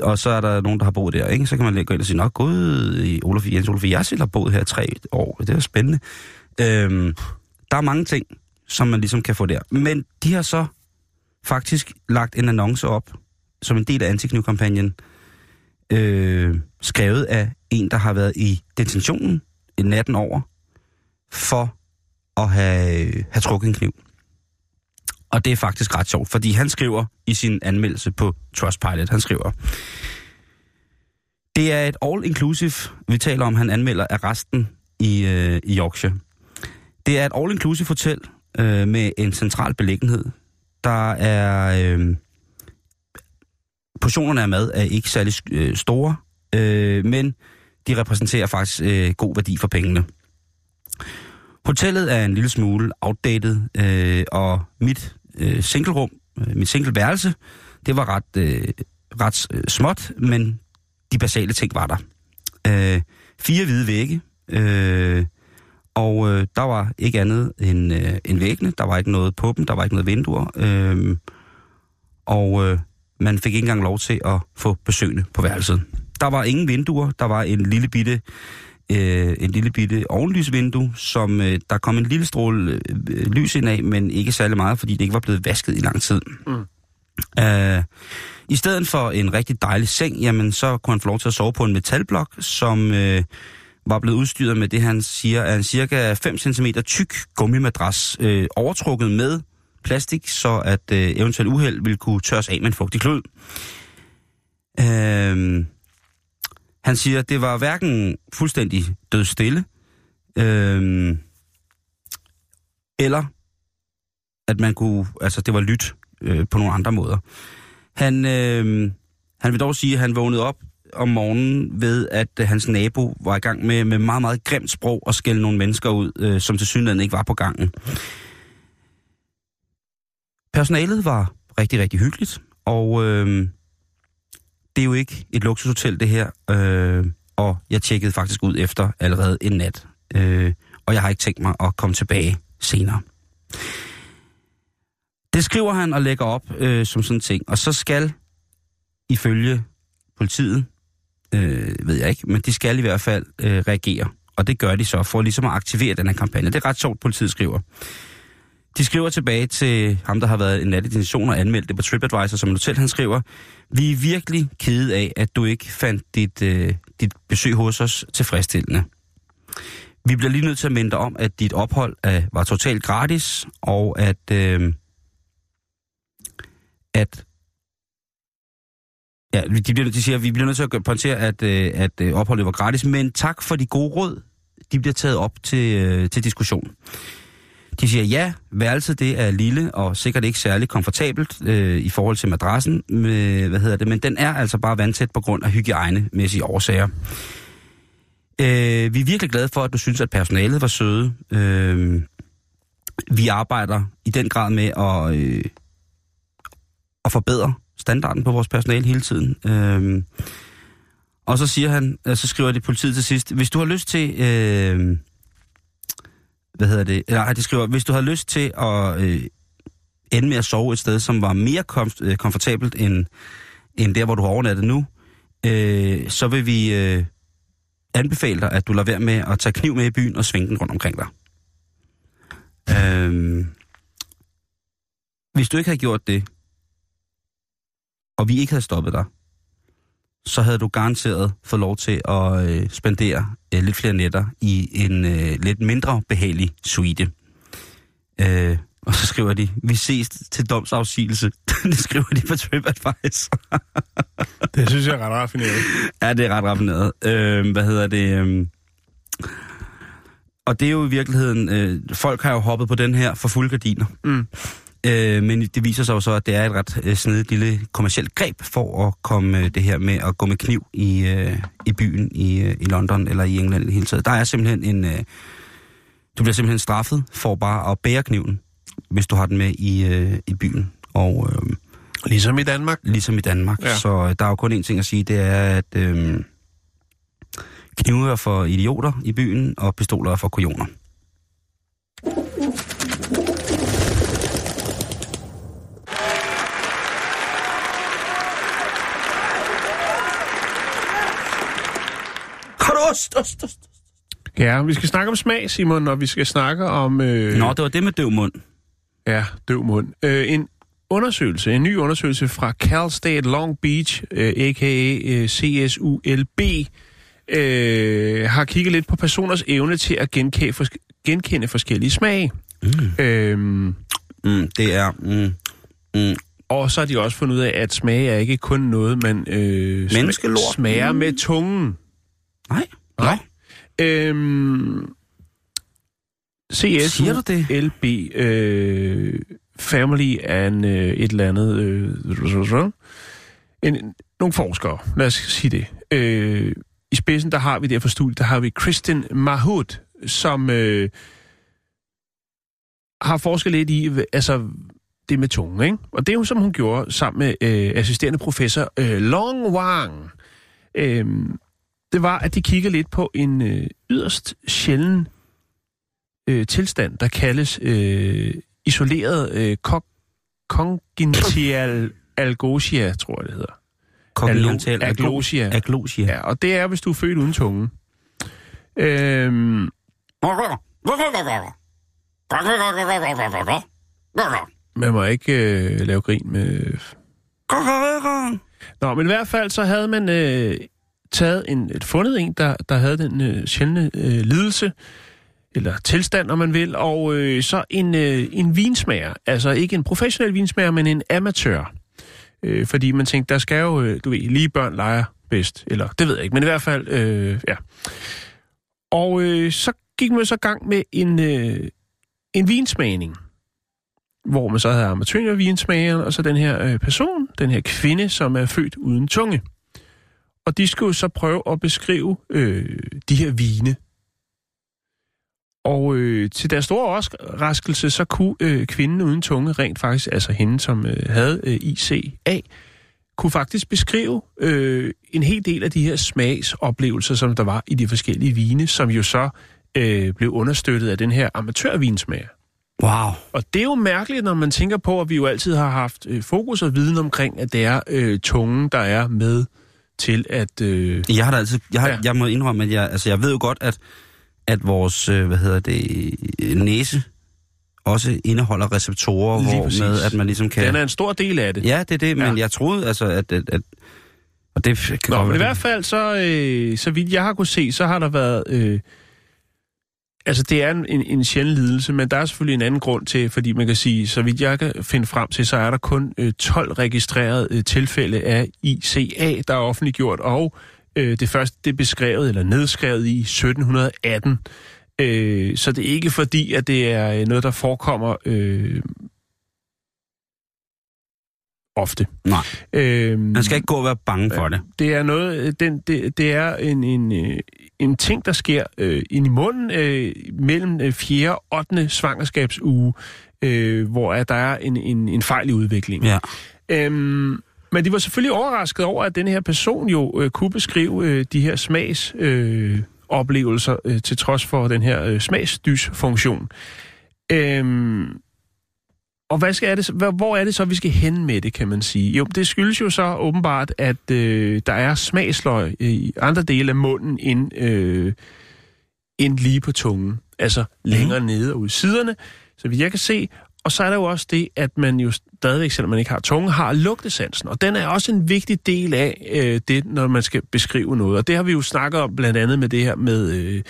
Speaker 2: og så er der nogen, der har boet der, ikke? Så kan man lige gå ind og sige, nå gud, i Olof, Jens Olof Jersild har boet her i tre år, det er spændende. Øhm, der er mange ting, som man ligesom kan få der. Men de har så faktisk lagt en annonce op, som en del af antiknivkampagnen, øh, skrevet af en, der har været i detentionen en natten over, for at have, have trukket en kniv. Og det er faktisk ret sjovt, fordi han skriver i sin anmeldelse på Trustpilot, han skriver, det er et all-inclusive, vi taler om, han anmelder arresten i, øh, i Yorkshire. Det er et all-inclusive hotel øh, med en central beliggenhed. Der er... Øh, portionerne af mad er ikke særlig øh, store, øh, men de repræsenterer faktisk øh, god værdi for pengene. Hotellet er en lille smule outdated, øh, og mit øh, singlerum, øh, mit singleværelse, det var ret, øh, ret øh, småt, men de basale ting var der. Øh, fire hvide vægge, øh, og øh, der var ikke andet end, øh, end væggene. Der var ikke noget på dem, der var ikke noget vinduer. Øh, og øh, man fik ikke engang lov til at få besøgende på værelset. Der var ingen vinduer, der var en lille bitte, øh, en lille bitte ovenlysvindue, som øh, der kom en lille stråle øh, lys ind af, men ikke særlig meget, fordi det ikke var blevet vasket i lang tid. Mm. Øh, I stedet for en rigtig dejlig seng, jamen så kunne han få lov til at sove på en metalblok, som øh, var blevet udstyret med det, han siger er en cirka 5 cm tyk gummimadras, øh, overtrukket med plastik, så at øh, eventuelt uheld ville kunne tørres af med en fugtig klud. Øh, han siger, at det var hverken fuldstændig død stille, øh, eller at man kunne, altså det var lyt øh, på nogle andre måder. Han, øh, han vil dog sige, at han vågnede op om morgenen ved, at øh, hans nabo var i gang med, med meget, meget grimt sprog og skælde nogle mennesker ud, øh, som til synligheden ikke var på gangen. Personalet var rigtig, rigtig hyggeligt, og øh, det er jo ikke et luksushotel, det her. Øh, og jeg tjekkede faktisk ud efter allerede en nat. Øh, og jeg har ikke tænkt mig at komme tilbage senere. Det skriver han og lægger op øh, som sådan en ting. Og så skal, ifølge politiet, øh, ved jeg ikke, men de skal i hvert fald øh, reagere Og det gør de så for ligesom at aktivere den her kampagne. Det er ret sjovt, politiet skriver. De skriver tilbage til ham, der har været en natidentition og anmeldt det på TripAdvisor som en hotel. Han skriver, vi er virkelig kede af, at du ikke fandt dit, øh, dit besøg hos os tilfredsstillende. Vi bliver lige nødt til at minde dig om, at dit ophold øh, var totalt gratis, og at, øh, at Ja, de, bliver, de siger, at vi bliver nødt til at pointere, at, øh, at øh, opholdet var gratis, men tak for de gode råd. De bliver taget op til, øh, til diskussion. De siger, ja, værelset det er lille og sikkert ikke særlig komfortabelt øh, i forhold til madrassen, med, hvad hedder det, men den er altså bare vandtæt på grund af hygiejnemæssige årsager. Øh, vi er virkelig glade for, at du synes, at personalet var søde. Øh, vi arbejder i den grad med at, øh, at forbedre standarden på vores personale hele tiden. Øh, og så siger han, øh, så skriver det politiet til sidst, hvis du har lyst til... Øh, hvad hedder det? Nej, de skriver, hvis du har lyst til at øh, ende med at sove et sted, som var mere kom, øh, komfortabelt end, end der, hvor du har overnattet nu, øh, så vil vi øh, anbefale dig, at du lader være med at tage kniv med i byen og svinge den rundt omkring dig. Øh, hvis du ikke havde gjort det, og vi ikke havde stoppet dig, så havde du garanteret fået lov til at øh, spendere øh, lidt flere nætter i en øh, lidt mindre behagelig suite. Øh, og så skriver de, vi ses til domsafsigelse. det skriver de på TripAdvisor.
Speaker 1: det synes jeg er ret raffineret.
Speaker 2: Ja, det er ret raffineret. Øh, hvad hedder det? Øh, og det er jo i virkeligheden, øh, folk har jo hoppet på den her for fulde gardiner. Mm. Øh, men det viser sig jo så, at det er et ret øh, snedigt lille kommersielt greb for at komme øh, det her med at gå med kniv i, øh, i byen i, øh, i London eller i England i det hele taget. Der er simpelthen en... Øh, du bliver simpelthen straffet for bare at bære kniven, hvis du har den med i, øh, i byen. Og, øh,
Speaker 1: ligesom i Danmark?
Speaker 2: Ligesom i Danmark. Ja. Så øh, der er jo kun én ting at sige, det er, at øh, knive er for idioter i byen, og pistoler er for kujoner. Ost, ost, ost.
Speaker 1: Ja, vi skal snakke om smag, Simon, og vi skal snakke om...
Speaker 2: Øh... Nå, det var det med døv mund.
Speaker 1: Ja, døv mund. Øh, en undersøgelse, en ny undersøgelse fra Cal State Long Beach, øh, a.k.a. Øh, CSULB, øh, har kigget lidt på personers evne til at genkende, fors- genkende forskellige smage. Mm.
Speaker 2: Øhm, mm, det er... Mm, mm.
Speaker 1: Og så har de også fundet ud af, at smage er ikke kun noget, man øh, smager mm. med tungen.
Speaker 2: Nej.
Speaker 1: Nej. Øhm, CS Siger du det? LB øh, Family and øh, et eller andet øh, en, nogle forskere, lad os sige det. Øh, I spidsen, der har vi der for studiet, der har vi Kristen Mahut, som øh, har forsket lidt i, altså det med tungen, ikke? Og det er jo, som hun gjorde sammen med øh, assisterende professor øh, Long Wang. Øh, det var, at de kigger lidt på en øh, yderst sjælden øh, tilstand, der kaldes øh, isoleret øh, congenital algosia, tror jeg det hedder.
Speaker 2: Congenital
Speaker 1: aglosia.
Speaker 2: aglosia.
Speaker 1: Ja, og det er, hvis du er født uden tunge. Øhm, man må ikke øh, lave grin med... Nå, men i hvert fald så havde man øh, taget en, et fundet en, der, der havde den øh, sjældne øh, lidelse, eller tilstand, om man vil, og øh, så en, øh, en vinsmager. Altså ikke en professionel vinsmager, men en amatør. Øh, fordi man tænkte, der skal jo, øh, du ved, lige børn leger bedst. Eller det ved jeg ikke, men i hvert fald, øh, ja. Og øh, så gik man så gang med en, øh, en vinsmagning hvor man så havde amatørvinsmageren, og så den her øh, person, den her kvinde, som er født uden tunge. Og de skulle så prøve at beskrive øh, de her vine. Og øh, til deres store overraskelse, så kunne øh, kvinden uden tunge rent faktisk, altså hende, som øh, havde øh, ICA, kunne faktisk beskrive øh, en hel del af de her smagsoplevelser, som der var i de forskellige vine, som jo så øh, blev understøttet af den her amatørvinsmager.
Speaker 2: Wow.
Speaker 1: Og det er jo mærkeligt, når man tænker på, at vi jo altid har haft øh, fokus og viden omkring, at det er øh, tungen, der er med til at... Øh...
Speaker 2: Jeg har da altid... Jeg, har, ja. jeg må indrømme, at jeg, altså, jeg ved jo godt, at at vores, øh, hvad hedder det, næse også indeholder receptorer,
Speaker 1: Lige
Speaker 2: hvor
Speaker 1: præcis.
Speaker 2: med, at man ligesom kan...
Speaker 1: Den er en stor del af det.
Speaker 2: Ja, det er det, men
Speaker 1: Ja.
Speaker 2: jeg troede altså, at... at, at og det kan
Speaker 1: Nå, men i hvert fald, så, øh, så vidt jeg har kunne se, så har der været... Øh, altså, det er en, en, en sjælden lidelse, men der er selvfølgelig en anden grund til, fordi man kan sige, så vidt jeg kan finde frem til, så er der kun øh, 12 registrerede øh, tilfælde af ICA, der er offentliggjort, og øh, det første, det er beskrevet eller nedskrevet i 1718. Øh, så det er ikke fordi, at det er øh, noget, der forekommer øh, ofte.
Speaker 2: Nej.
Speaker 1: Øh,
Speaker 2: Man skal ikke gå og være bange for det.
Speaker 1: det er noget, øh, den, det, det er en, en, øh, en ting, der sker øh, ind i munden øh, mellem øh, 4. og 8. svangerskabsuge, øh, hvor at der er en, en, en fejl i udviklingen.
Speaker 2: Ja.
Speaker 1: Øhm, men de var selvfølgelig overrasket over, at den her person jo øh, kunne beskrive øh, de her smags øh, oplevelser øh, til trods for den her øh, smagsdysfunktion. Øhm, og hvad skal er det, hvor, er det så, vi skal hen med det, kan man sige? Jo, det skyldes jo så åbenbart, at øh, der er smagsløg i andre dele af munden end, øh, end lige på tungen. Altså længere mm. nede og ud siderne, så vidt jeg kan se. Og så er der jo også det, at man jo stadigvæk, selvom man ikke har tunge, har lugtesansen. Og den er også en vigtig del af øh, det, når man skal beskrive noget. Og det har vi jo snakket om blandt andet med det her med øh,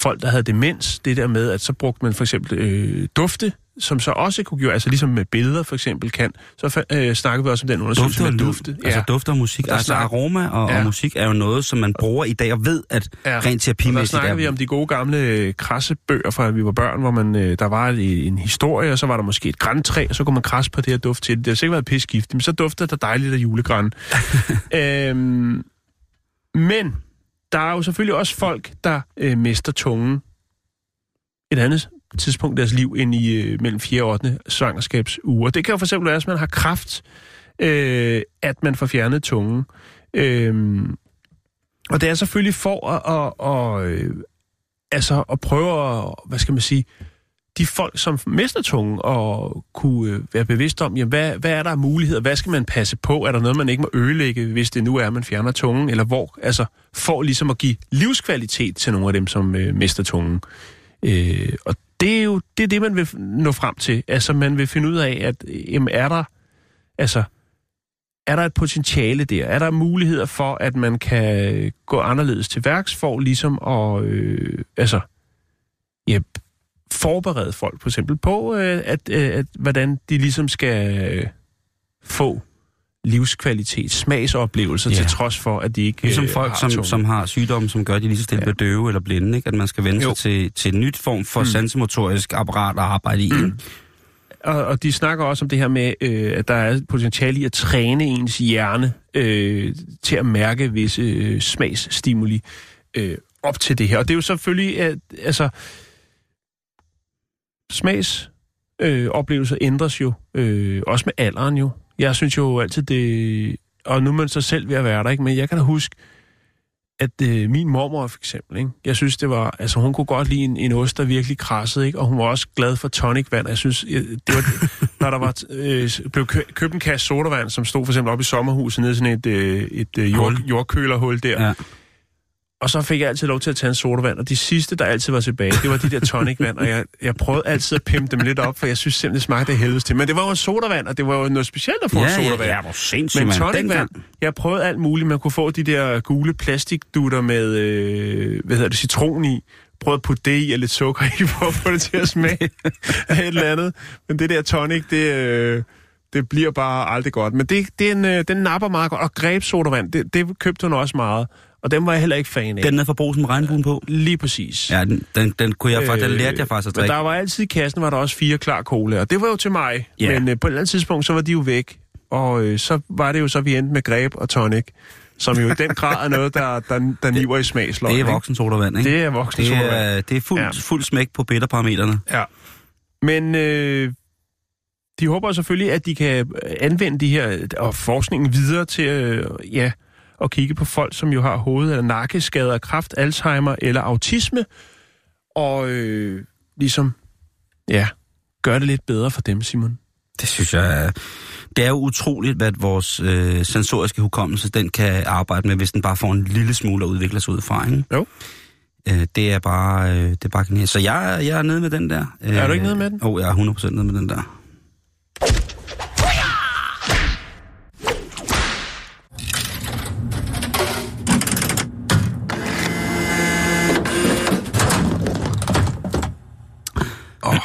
Speaker 1: folk, der havde demens. Det der med, at så brugte man for eksempel øh, dufte, som så også kunne gøre, altså ligesom med billeder for eksempel kan. Så øh, snakkede vi også om den undersøgelse
Speaker 2: Dufte og
Speaker 1: med dufte.
Speaker 2: Altså duft og musik.
Speaker 1: Der
Speaker 2: Altså
Speaker 1: snak-
Speaker 2: aroma og,
Speaker 1: Ja.
Speaker 2: og musik er jo noget, som man bruger i dag og ved, at
Speaker 1: Ja.
Speaker 2: rent
Speaker 1: Og der
Speaker 2: terapimæssigt
Speaker 1: snakker
Speaker 2: er...
Speaker 1: vi om de gode gamle øh, krassebøger fra, at vi var børn, hvor man, øh, der var en, en historie, og så var der måske et græntræ, og så kunne man krasse på det her duft til det. Det har sikkert været pisgift, men så duftede der dejligt af julegræn. øhm, men der er jo selvfølgelig også folk, der øh, mister tungen et andet tidspunkt i deres liv end i øh, mellem 4 og 8. svangerskabsuger. Det kan jo for eksempel være, hvis man har kraft, øh, at man får fjernet tungen. Øh, og det er selvfølgelig for at, at, at, øh, altså at prøve at, hvad skal man sige, de folk, som mister tungen, og kunne øh, være bevidst om, jamen, hvad, hvad er der af muligheder, hvad skal man passe på, er der noget, man ikke må ødelægge, hvis det nu er, at man fjerner tungen, eller hvor, altså for ligesom at give livskvalitet til nogle af dem, som øh, mister tungen. Øh, og det er jo det, er det, man vil nå frem til. Altså, man vil finde ud af, at jamen, er der, altså, er der et potentiale der? Er der muligheder for, at man kan gå anderledes til værks for ligesom at, øh, altså, ja, forberede folk for eksempel på, øh, at, øh, at, hvordan de ligesom skal øh, få livskvalitet, smagsoplevelser,
Speaker 2: Ja.
Speaker 1: til trods for, at de ikke
Speaker 2: Ligesom
Speaker 1: øh,
Speaker 2: folk,
Speaker 1: har
Speaker 2: som, som har sygdomme, som gør, at de lige så stille
Speaker 1: Ja.
Speaker 2: bliver døve eller blinde, ikke? At man skal vende
Speaker 1: Jo.
Speaker 2: sig til, til en nyt form for mm. sansemotorisk apparat at arbejde i. Mm.
Speaker 1: Og, og de snakker også om det her med, øh, at der er potentiale i at træne ens hjerne øh, til at mærke visse øh, smagsstimuli øh, op til det her. Og det er jo selvfølgelig, at, altså, smags øh, oplevelser ændres jo, øh, også med alderen jo. Jeg synes jo altid det, og nu er man så selv ved at være der, ikke? men jeg kan da huske, at øh, min mormor for eksempel, ikke? jeg synes det var, altså hun kunne godt lide en, en ost, der virkelig krassede, ikke? og hun var også glad for tonicvand, jeg synes, jeg, det var, når der var, øh, blev kø, købt en kasse sodavand, som stod for eksempel op i sommerhuset, nede i sådan et, øh, et øh, jord,
Speaker 2: Hul.
Speaker 1: jordkølerhul der,
Speaker 2: Ja.
Speaker 1: Og så fik jeg altid lov til at tage en sodavand, og de sidste, der altid var tilbage, det var de der tonicvand, og jeg, jeg prøvede altid at pimpe dem lidt op, for jeg synes simpelthen, det smagte af helvedes til. Men det var jo en sodavand, og det var jo noget specielt at få
Speaker 2: Ja,
Speaker 1: en
Speaker 2: ja,
Speaker 1: sodavand.
Speaker 2: ja, hvor sindssygt,
Speaker 1: Men tonicvand, jeg prøvede alt muligt. Man kunne få de der gule plastikdutter med, øh, hvad hedder det, citron i. Prøvede at putte det i og lidt sukker i, for at få det til at smage af et eller andet. Men det der tonic, det, øh, det bliver bare aldrig godt. Men det, det er en, øh, den napper meget godt. Og grebsodavand, det, det købte hun også meget. Og dem var jeg heller ikke fan af.
Speaker 2: Den er forbrugs med regnbuen på.
Speaker 1: Lige præcis.
Speaker 2: Ja, den, den, den, kunne jeg, faktisk, den lærte jeg faktisk at
Speaker 1: Øh, Men
Speaker 2: drikke.
Speaker 1: der var altid i kassen, var der også fire klar cola, og det var jo til mig.
Speaker 2: Ja.
Speaker 1: Men øh, på et eller andet tidspunkt, så var de jo væk. Og øh, så var det jo så, vi endte med greb og tonic, som jo i den grad er noget, der, der, der niver i smagsløg.
Speaker 2: Det er voksen sodavand, ikke?
Speaker 1: Det er voksen
Speaker 2: det
Speaker 1: sodavand.
Speaker 2: er, det er fuld,
Speaker 1: Ja.
Speaker 2: fuld smæk på bitterparametrene.
Speaker 1: Ja. Men øh, de håber selvfølgelig, at de kan øh, anvende de her øh, og forskningen videre til øh, ja, at kigge på folk, som jo har hoved- eller nakkeskader, kræft, Alzheimer eller autisme, og øh, ligesom ja, gøre det lidt bedre for dem, Simon.
Speaker 2: Det synes jeg er... Det er jo utroligt, hvad vores øh, sensoriske hukommelse, den kan arbejde med, hvis den bare får en lille smule at udvikle sig ud fra, ikke?
Speaker 1: Jo.
Speaker 2: Øh, det er bare, øh, det er bare genialt. Så jeg, jeg er nede med den der. Øh,
Speaker 1: Er du ikke nede med den?
Speaker 2: Åh, oh, jeg er 100% nede med den der. Oh,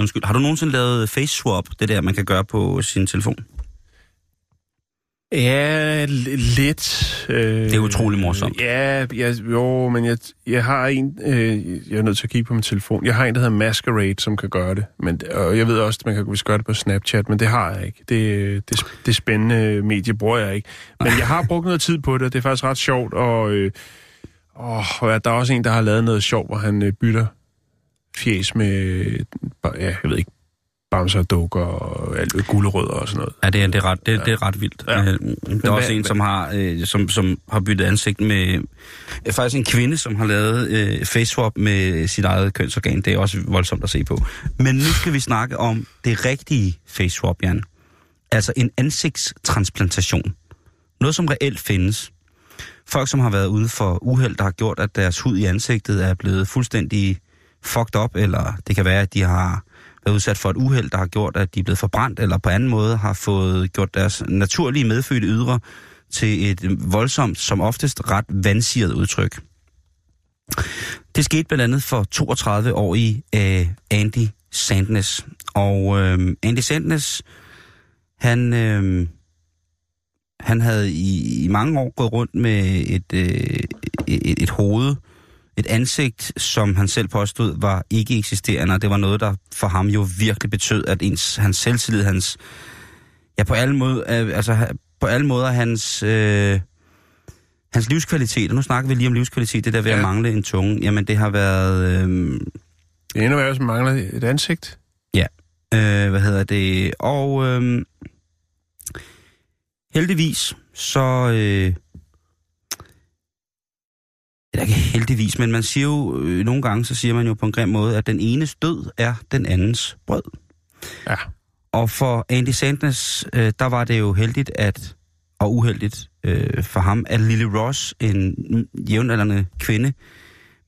Speaker 2: undskyld. Har du nogensinde lavet face swap, det der, man kan gøre på sin telefon?
Speaker 1: Ja, lidt. Øh,
Speaker 2: Det er utrolig morsomt.
Speaker 1: Ja, jeg, jo, men jeg, jeg har en... Øh, jeg er nødt til at kigge på min telefon. Jeg har en, der hedder Masquerade, som kan gøre det. Men, og jeg ved også, at man kan vist gøre det på Snapchat, men det har jeg ikke. Det, det, det spændende medie bruger jeg ikke. Men jeg har brugt noget tid på det, og det er faktisk ret sjovt. Og, øh, og der er også en, der har lavet noget sjovt, hvor han øh, bytter fjes med... Ja, jeg ved ikke bamser, dukker og alt gulerødder og sådan noget.
Speaker 2: Ja, det er, det er, ret, det, det er ret vildt.
Speaker 1: Ja.
Speaker 2: Ja. Der er
Speaker 1: hvad-
Speaker 2: også en, som har, øh, som, som har byttet ansigt med... Øh, faktisk en kvinde, som har lavet øh, face swap med sit eget kønsorgan. Det er også voldsomt at se på. Men nu skal vi snakke om det rigtige face swap, Jan. Altså en ansigtstransplantation. Noget, som reelt findes. Folk, som har været ude for uheld, der har gjort, at deres hud i ansigtet er blevet fuldstændig fucked up, eller det kan være, at de har været udsat for et uheld, der har gjort, at de er blevet forbrændt, eller på anden måde har fået gjort deres naturlige medfødte ydre til et voldsomt, som oftest ret vansiret udtryk. Det skete blandt andet for 32-årige øh, Andy Sandnes. Og øh, Andy Sandnes, han, øh, han havde i, i mange år gået rundt med et, øh, et, et hoved, et ansigt, som han selv påstod var ikke eksisterende, og det var noget, der for ham jo virkelig betød, at ens, hans selvtillid, hans, ja på alle måder, øh, altså på alle måder hans, øh, hans livskvalitet, og nu snakker vi lige om livskvalitet, det der ved ja.
Speaker 1: Ja.
Speaker 2: at mangle en tunge, jamen det har været, øh,
Speaker 1: Det er endnu værre, hvis man mangler et ansigt.
Speaker 2: øh, hvad hedder det, og øh, heldigvis, så, øh, eller ikke heldigvis, men man siger jo, øh, nogle gange, så siger man jo på en grim måde, at den enes død er den andens brød.
Speaker 1: Ja.
Speaker 2: Og for Andy Sandnes, øh, der var det jo heldigt at, og uheldigt øh, for ham, at Lily Ross, en jævnaldrende kvinde,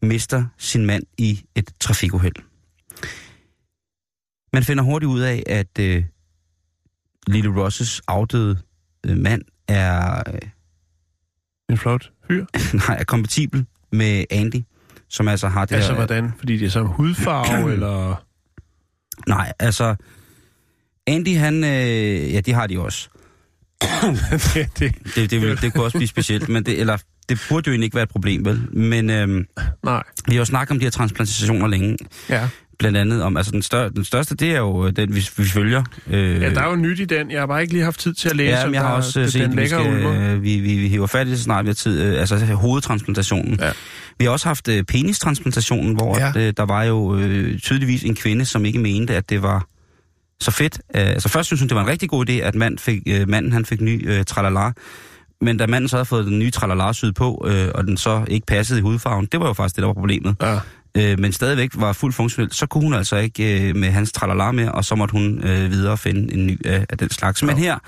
Speaker 2: mister sin mand i et trafikuheld. Man finder hurtigt ud af, at øh, Lily Rosses afdøde øh, mand er, øh,
Speaker 1: En flot fyr.
Speaker 2: nej, er kompatibel med Andy, som altså har det
Speaker 1: Altså,
Speaker 2: her...
Speaker 1: hvordan? Fordi det er så hudfarve, eller...
Speaker 2: Nej, altså... Andy, han... Øh, ja, det har de også.
Speaker 1: det, det,
Speaker 2: Det, det, vil, det kunne også blive specielt, men det, eller, det burde jo egentlig ikke være et problem, vel? Men øhm,
Speaker 1: nej.
Speaker 2: vi har jo snakket om de her transplantationer længe.
Speaker 1: Ja.
Speaker 2: Blandt andet om, altså den, stør, den største, det er jo øh, den, vi, vi følger. Øh,
Speaker 1: ja, der er jo nyt i den. Jeg har bare ikke lige haft tid til at læse.
Speaker 2: Ja, men jeg har også øh, set,
Speaker 1: den
Speaker 2: vi, skal, øh, vi, vi, vi hiver fat i det, så snart vi har tid. Øh, altså hovedtransplantationen.
Speaker 1: Ja.
Speaker 2: Vi har også haft øh, penistransplantationen, hvor
Speaker 1: ja.
Speaker 2: at, øh, der var jo øh, tydeligvis en kvinde, som ikke mente, at det var så fedt. Øh, altså først synes hun, det var en rigtig god idé, at mand fik, øh, manden han fik ny øh, tralala. Men da manden så havde fået den nye tralala syd på, øh, og den så ikke passede i hudfarven, det var jo faktisk det, der var problemet.
Speaker 1: Ja.
Speaker 2: Øh, men stadigvæk var fuldt funktionel, så kunne hun altså ikke øh, med hans tralala mere, og så måtte hun øh, videre finde en ny øh, af den slags. Men her,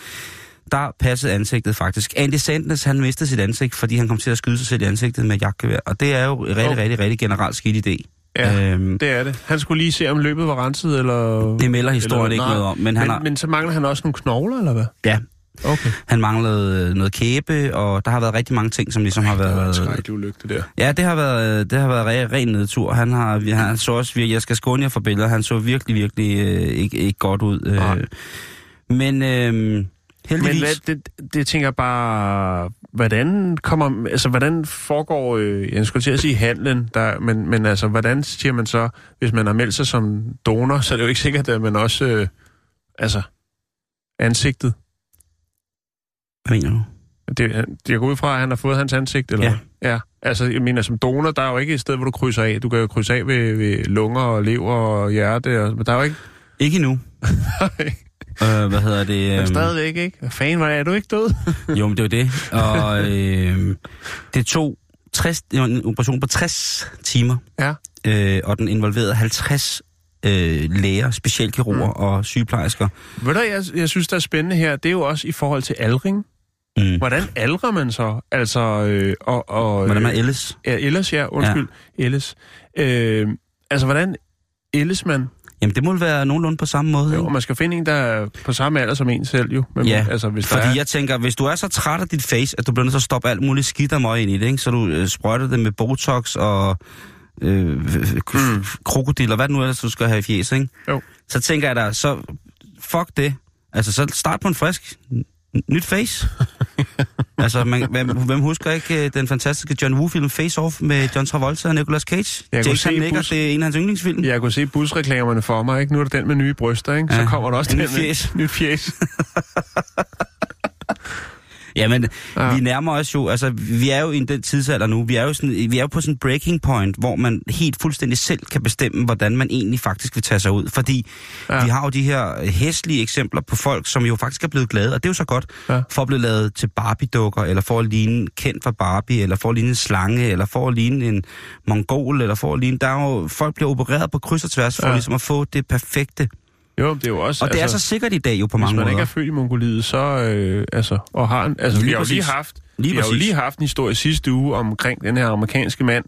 Speaker 2: der passede ansigtet faktisk. Andy Sandnes, han mistede sit ansigt, fordi han kom til at skyde sig selv i ansigtet med jagtgevær. Og det er jo en rigtig,
Speaker 1: oh.
Speaker 2: rigtig, rigtig generelt skidt idé.
Speaker 1: Ja,
Speaker 2: Øhm,
Speaker 1: det er det. Han skulle lige se, om løbet var renset, eller...
Speaker 2: det melder historien
Speaker 1: eller,
Speaker 2: ikke
Speaker 1: nej.
Speaker 2: noget om, men han,
Speaker 1: Men,
Speaker 2: har,
Speaker 1: men så mangler han også nogle knogler, eller hvad?
Speaker 2: ja,
Speaker 1: Okay.
Speaker 2: han manglede øh, noget kæbe, og der har været rigtig mange ting, som ligesom har
Speaker 1: Det var en
Speaker 2: været...
Speaker 1: skrækkelig ulykke, det der.
Speaker 2: Ja, det har været, det har været re, ren nedtur. Han har, vi- han så også, virkelig- jeg skal skåne jer for billeder, han så virkelig, virkelig øh, ikke, ikke godt ud.
Speaker 1: Nej.
Speaker 2: Øh, men øh, heldigvis...
Speaker 1: Men hvad, det, det tænker jeg bare, hvordan kommer, altså hvordan foregår, øh, jeg skulle til at sige handlen, der, men, men altså, hvordan siger man så, hvis man har meldt sig som donor, så er det jo ikke sikkert, at man også, øh, altså, ansigtet.
Speaker 2: Hvad mener du?
Speaker 1: Det, jeg går ud fra, at han har fået hans ansigt, eller
Speaker 2: Ja.
Speaker 1: Ja. Altså, jeg mener, som donor, der er jo ikke et sted, hvor du krydser af. Du kan jo krydse af ved, ved lunger og lever og hjerte, og, men der er jo ikke...
Speaker 2: Ikke endnu. øh, hvad hedder det?
Speaker 1: Men
Speaker 2: øhm,
Speaker 1: stadigvæk ikke. Hvad fanden var det? Er du ikke død?
Speaker 2: Jo, men det var det. Og øh, det tog 60, det var en operation på 60 timer,
Speaker 1: ja.
Speaker 2: øh, og den involverede 50 øh, læger, specialkirurger mm. og sygeplejersker.
Speaker 1: Ved du, jeg, jeg synes, der er spændende her, det er jo også i forhold til aldring.
Speaker 2: Mm.
Speaker 1: Hvordan aldrer man så? Altså, øh, og, og,
Speaker 2: Hvordan er ellers?
Speaker 1: Ja, ellers, ja, undskyld. Ja. Ellers. Øh, altså, hvordan ellers man?
Speaker 2: Jamen, det må være nogenlunde på samme måde,
Speaker 1: Jo,
Speaker 2: ikke?
Speaker 1: og man skal finde en, der er på samme alder som en selv, jo. Men,
Speaker 2: Ja,
Speaker 1: altså, hvis
Speaker 2: Fordi
Speaker 1: der er,
Speaker 2: jeg tænker, hvis du er så træt af dit face, at du bliver nødt til at stoppe alt muligt skidt og møg ind i det, ikke? så du øh, sprøjter det med Botox og øh, mm. krokodiller, hvad det nu ellers du skal have i fjes, ikke?
Speaker 1: Jo.
Speaker 2: Så tænker jeg da, så fuck det. Altså, så start på en frisk, nyt face. altså, man, hvem, hvem husker ikke øh, den fantastiske John Woo-film Face Off med John Travolta og Nicolas Cage?
Speaker 1: Jeg kunne
Speaker 2: Jason
Speaker 1: se
Speaker 2: Nicker,
Speaker 1: bus-
Speaker 2: det er en af hans yndlingsfilm.
Speaker 1: jeg kunne se busreklamerne for mig, ikke? Nu er der den med nye bryster, ikke? Så
Speaker 2: Ja.
Speaker 1: kommer der også
Speaker 2: Nyt
Speaker 1: den
Speaker 2: fjes.
Speaker 1: med nyt fjes.
Speaker 2: Jamen,
Speaker 1: Ja.
Speaker 2: vi nærmer os jo, altså vi er jo i den tidsalder nu, vi er jo, sådan, vi er jo på sådan en breaking point, hvor man helt fuldstændig selv kan bestemme, hvordan man egentlig faktisk vil tage sig ud. Fordi
Speaker 1: Ja.
Speaker 2: vi har jo de her hæslige eksempler på folk, som jo faktisk er blevet glade, og det er jo så godt,
Speaker 1: Ja.
Speaker 2: for at blive lavet til Barbie-dukker, eller for at ligne kendt for Barbie, eller for at ligne en slange, eller for at ligne en mongol, eller for at ligne... Der er jo, folk bliver opereret på kryds og tværs, for
Speaker 1: ja.
Speaker 2: ligesom at få det perfekte.
Speaker 1: Jo, det er jo også...
Speaker 2: Og det er så sikkert i dag jo på
Speaker 1: Hvis
Speaker 2: mange
Speaker 1: man
Speaker 2: måder.
Speaker 1: ikke er født i Mongoliet, så... Øh, altså, og har en, altså,
Speaker 2: Lige
Speaker 1: vi har jo lige haft,
Speaker 2: Lige
Speaker 1: vi har jo lige haft en historie sidste uge omkring den her amerikanske mand,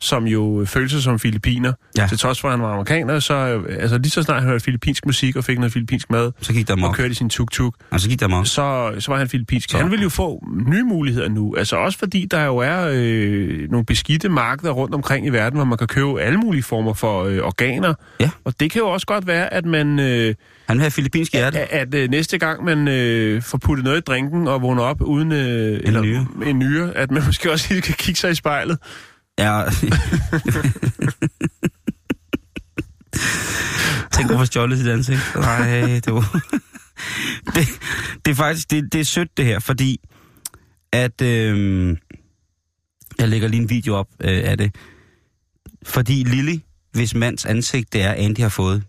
Speaker 1: som jo følte sig som filipiner. Ja. Til trods for, at han var amerikaner, så øh, altså, lige så snart han hørte filippinsk musik og fik noget filippinsk mad,
Speaker 2: Så gik der
Speaker 1: og kørte i sin tuk-tuk,
Speaker 2: Og så gik der
Speaker 1: så, så var han filippinsk.
Speaker 2: Så.
Speaker 1: Han vil jo få nye muligheder nu. Altså også fordi der jo er øh, nogle beskidte markeder rundt omkring i verden, hvor man kan købe alle mulige former for øh, organer.
Speaker 2: Ja.
Speaker 1: Og det kan jo også godt være, at man... Øh,
Speaker 2: Han vil have filippinsk hjerte.
Speaker 1: at, at øh, næste gang man øh, får puttet noget i drinken og vågner op uden øh, en,
Speaker 2: nyre.
Speaker 1: en nyre, at man måske også lige kan kigge sig i spejlet.
Speaker 2: Ja. Tænk at få stjålet sit ansigt. Nej, det var... det, det er faktisk, det, det er sødt det her, fordi at, øhm, jeg lægger lige en video op øh, af det, fordi Lily, hvis mands ansigt det er, Andy har fået,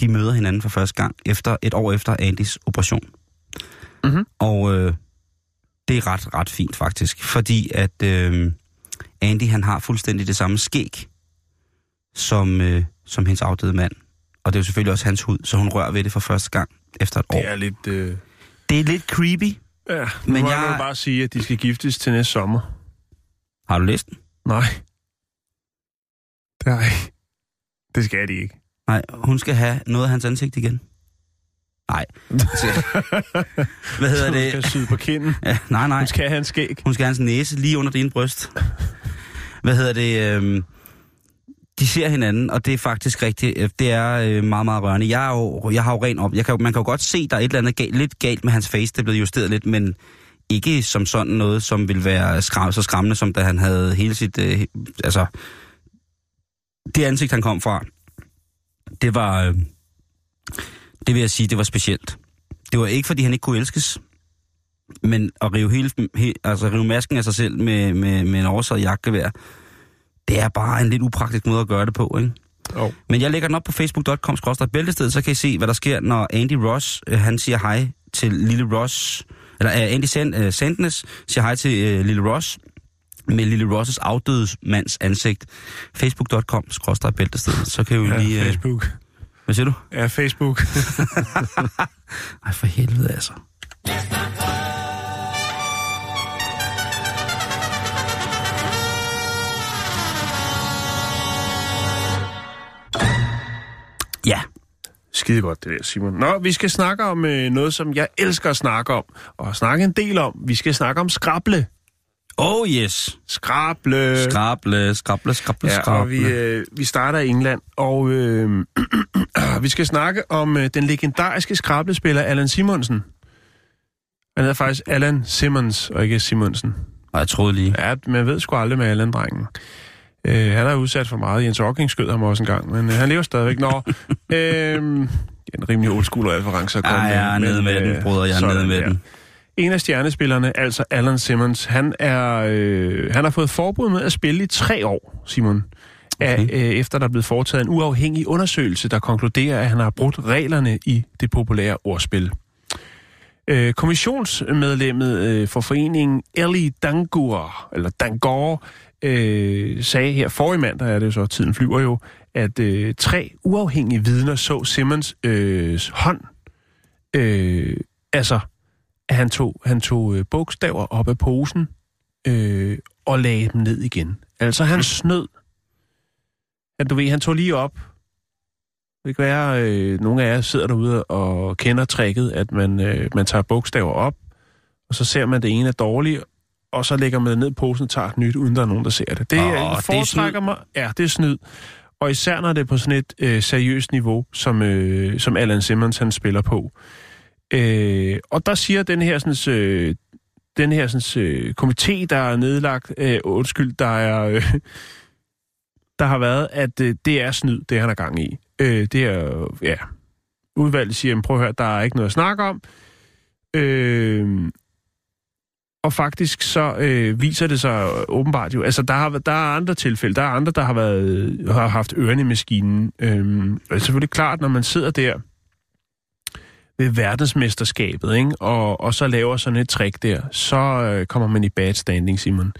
Speaker 2: de møder hinanden for første gang, efter et år efter Andys operation.
Speaker 1: Mhm.
Speaker 2: Og øh, det er ret, ret fint faktisk, fordi at øh, Andy han har fuldstændig det samme skæg, som, øh, som hendes afdøde mand. Og det er jo selvfølgelig også hans hud, så hun rører ved det for første gang efter et år.
Speaker 1: Det er lidt... Øh,
Speaker 2: Det er lidt creepy.
Speaker 1: ja, nu
Speaker 2: Men jeg-
Speaker 1: bare sige, at de skal giftes til næste sommer.
Speaker 2: Har du læst den?
Speaker 1: Nej. Nej. Det skal de ikke.
Speaker 2: Nej, hun skal have noget af hans ansigt igen. Nej. Hvad hedder
Speaker 1: Hun
Speaker 2: det?
Speaker 1: skal syde på kinden.
Speaker 2: Ja, nej, nej.
Speaker 1: Hun skal have en skæg.
Speaker 2: Hun skal have hans næse lige under din bryst. Hvad hedder det? Øh, De ser hinanden, og det er faktisk rigtigt. Øh, det er øh, meget, meget rørende. Jeg, er jo, jeg har jo rent op. Jeg kan, man kan jo godt se, der er et eller andet galt, lidt galt med hans face. Det er blevet justeret lidt, men ikke som sådan noget, som vil være skram, så skræmmende, som da han havde hele sit... Øh, altså, det ansigt, han kom fra, det var... Øh, det vil jeg sige, det var specielt. Det var ikke, fordi han ikke kunne elskes, men at rive, hele, he, altså rive masken af sig selv med, med, med en oversaget jagtgevær, det er bare en lidt upraktisk måde at gøre det på, ikke?
Speaker 1: Jo.
Speaker 2: Men jeg lægger den op på facebook.com bæltested, så kan I se, hvad der sker, når Andy Ross, øh, han siger hej til lille Ross, eller øh, Andy Sand, øh, Sandnes siger hej til øh, lille Ross, med lille Ross' afdøde mands ansigt. Facebook.com bæltested, så kan vi
Speaker 1: Ja,
Speaker 2: lige... Øh,
Speaker 1: Facebook.
Speaker 2: hvad siger du?
Speaker 1: Ja, Facebook.
Speaker 2: Ej, for helvede altså. Ja,
Speaker 1: Skide godt det der, Simon. Nå, vi skal snakke om øh, noget, som jeg elsker at snakke om, og snakke en del om. Vi skal snakke om skrable.
Speaker 2: oh yes.
Speaker 1: Skrable.
Speaker 2: Skrable, skrable, skrable,
Speaker 1: Ja,
Speaker 2: skrable.
Speaker 1: og vi, øh, vi starter i England, og øh, vi skal snakke om øh, den legendariske skrablespiller Allan Simonsen. Han hedder faktisk Allan Simmons, og ikke Simonsen.
Speaker 2: Og jeg troede lige.
Speaker 1: Ja, man ved sgu aldrig med Allan-drengen. Øh, han er udsat for meget. Jens Ocking skød ham også en gang, men øh, han lever stadigvæk. Nå, øh, en rimelig old school reference at komme
Speaker 2: Ja, jeg er
Speaker 1: med,
Speaker 2: nede med den,
Speaker 1: øh,
Speaker 2: bruder. Jeg er nede med
Speaker 1: der.
Speaker 2: den.
Speaker 1: En af stjernespillerne, altså Alan Simmons, han, er, øh, han har fået forbud med at spille i tre år, Simon. Af,
Speaker 2: Okay.
Speaker 1: øh, efter der er blevet foretaget en uafhængig undersøgelse, der konkluderer, at han har brudt reglerne i det populære ordspil. Øh, kommissionsmedlemmet øh, for foreningen Ellie Dangur, eller Dangor, øh, sagde her forrige mandag, er det så, tiden flyver jo, at øh, tre uafhængige vidner så Simmons øh, hånd, øh, altså at han tog, han tog øh, bogstaver op af posen øh, og lagde dem ned igen. Altså han snød. At du ved, han tog lige op. Det kan være, øh, nogle af jer sidder derude og kender tricket, at man, øh, man tager bogstaver op, og så ser man, at det ene er dårligt, og så lægger man det ned i posen og tager et nyt, uden der er nogen, der ser det. Det, oh,
Speaker 2: det er
Speaker 1: det foretrækker mig. Ja, det er snyd. Og især når det er på sådan et øh, seriøst niveau, som, øh, som Alan Simmons han spiller på. Øh, og der siger den her, sådan, øh, den her sådan, øh, komité, der er nedlagt, øh, undskyld, der er... Øh, der har været, at øh, det er snyd, det han er gang i. Øh, det er, ja, udvalget siger, prøv at høre, der er ikke noget at snakke om. Øh, og faktisk så øh, viser det sig åbenbart jo, altså der, har, der er andre tilfælde, der er andre, der har, været, har haft ørerne i maskinen. Øhm, og det er selvfølgelig klart, når man sidder der ved verdensmesterskabet, ikke? Og, og så laver sådan et trick der, så øh, kommer man i bad standing, Simon.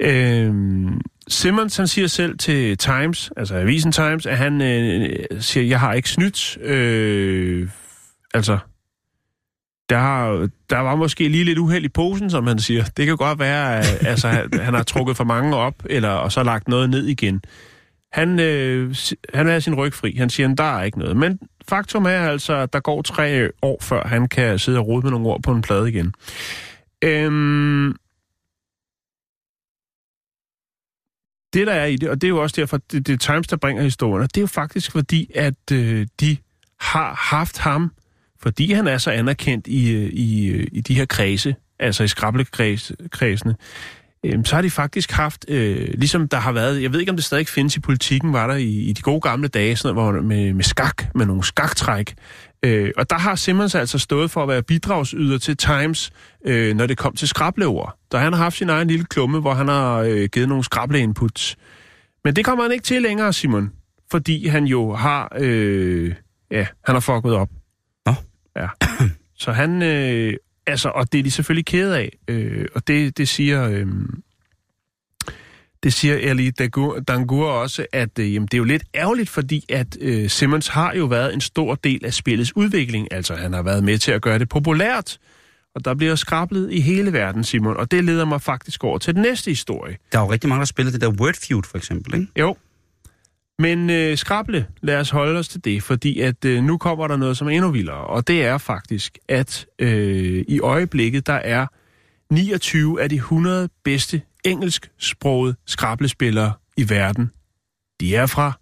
Speaker 1: Øhm, Simmons, han siger selv til Times, altså avisen Times, at han øh, siger, jeg har ikke snydt. Øh, altså, der, der var måske lige lidt uheld i posen, som han siger. Det kan godt være, at altså, han, har trukket for mange op, eller og så lagt noget ned igen. Han, øh, han er sin ryg fri. Han siger, at der er ikke noget. Men faktum er altså, at der går tre år, før han kan sidde og rode med nogle ord på en plade igen. Øhm, det, der er i det, og det er jo også derfor, det, det er Times, der bringer historien, det er jo faktisk fordi, at øh, de har haft ham, fordi han er så anerkendt i, øh, i, øh, i de her kredse, altså i skrablekredsene, øh, så har de faktisk haft, øh, ligesom der har været, jeg ved ikke om det stadig findes i politikken, var der i, i de gode gamle dage, sådan noget, hvor, med, med skak, med nogle skaktræk, Øh, og der har Simmons altså stået for at være bidragsyder til Times, øh, når det kom til skrableord. Der han har haft sin egen lille klumme, hvor han har øh, givet nogle skrable-inputs. Men det kommer han ikke til længere, Simon. Fordi han jo har... Øh, ja, han har fucket op. Ja. Så han... Øh, altså, og det er de selvfølgelig kede af. Øh, og det, det siger... Øh, det siger Eli Dangur også, at øh, jamen, det er jo lidt ærgerligt, fordi at øh, Simmons har jo været en stor del af spillets udvikling. Altså, han har været med til at gøre det populært. Og der bliver skrablet i hele verden, Simon. Og det leder mig faktisk over til den næste historie.
Speaker 2: Der er jo rigtig mange, der spiller det der Word Feud, for eksempel, ikke?
Speaker 1: Jo. Men øh, skrable, lad os holde os til det, fordi at øh, nu kommer der noget, som er endnu vildere. Og det er faktisk, at øh, i øjeblikket, der er 29 af de 100 bedste engelsksprogede skrablespillere i verden. De er fra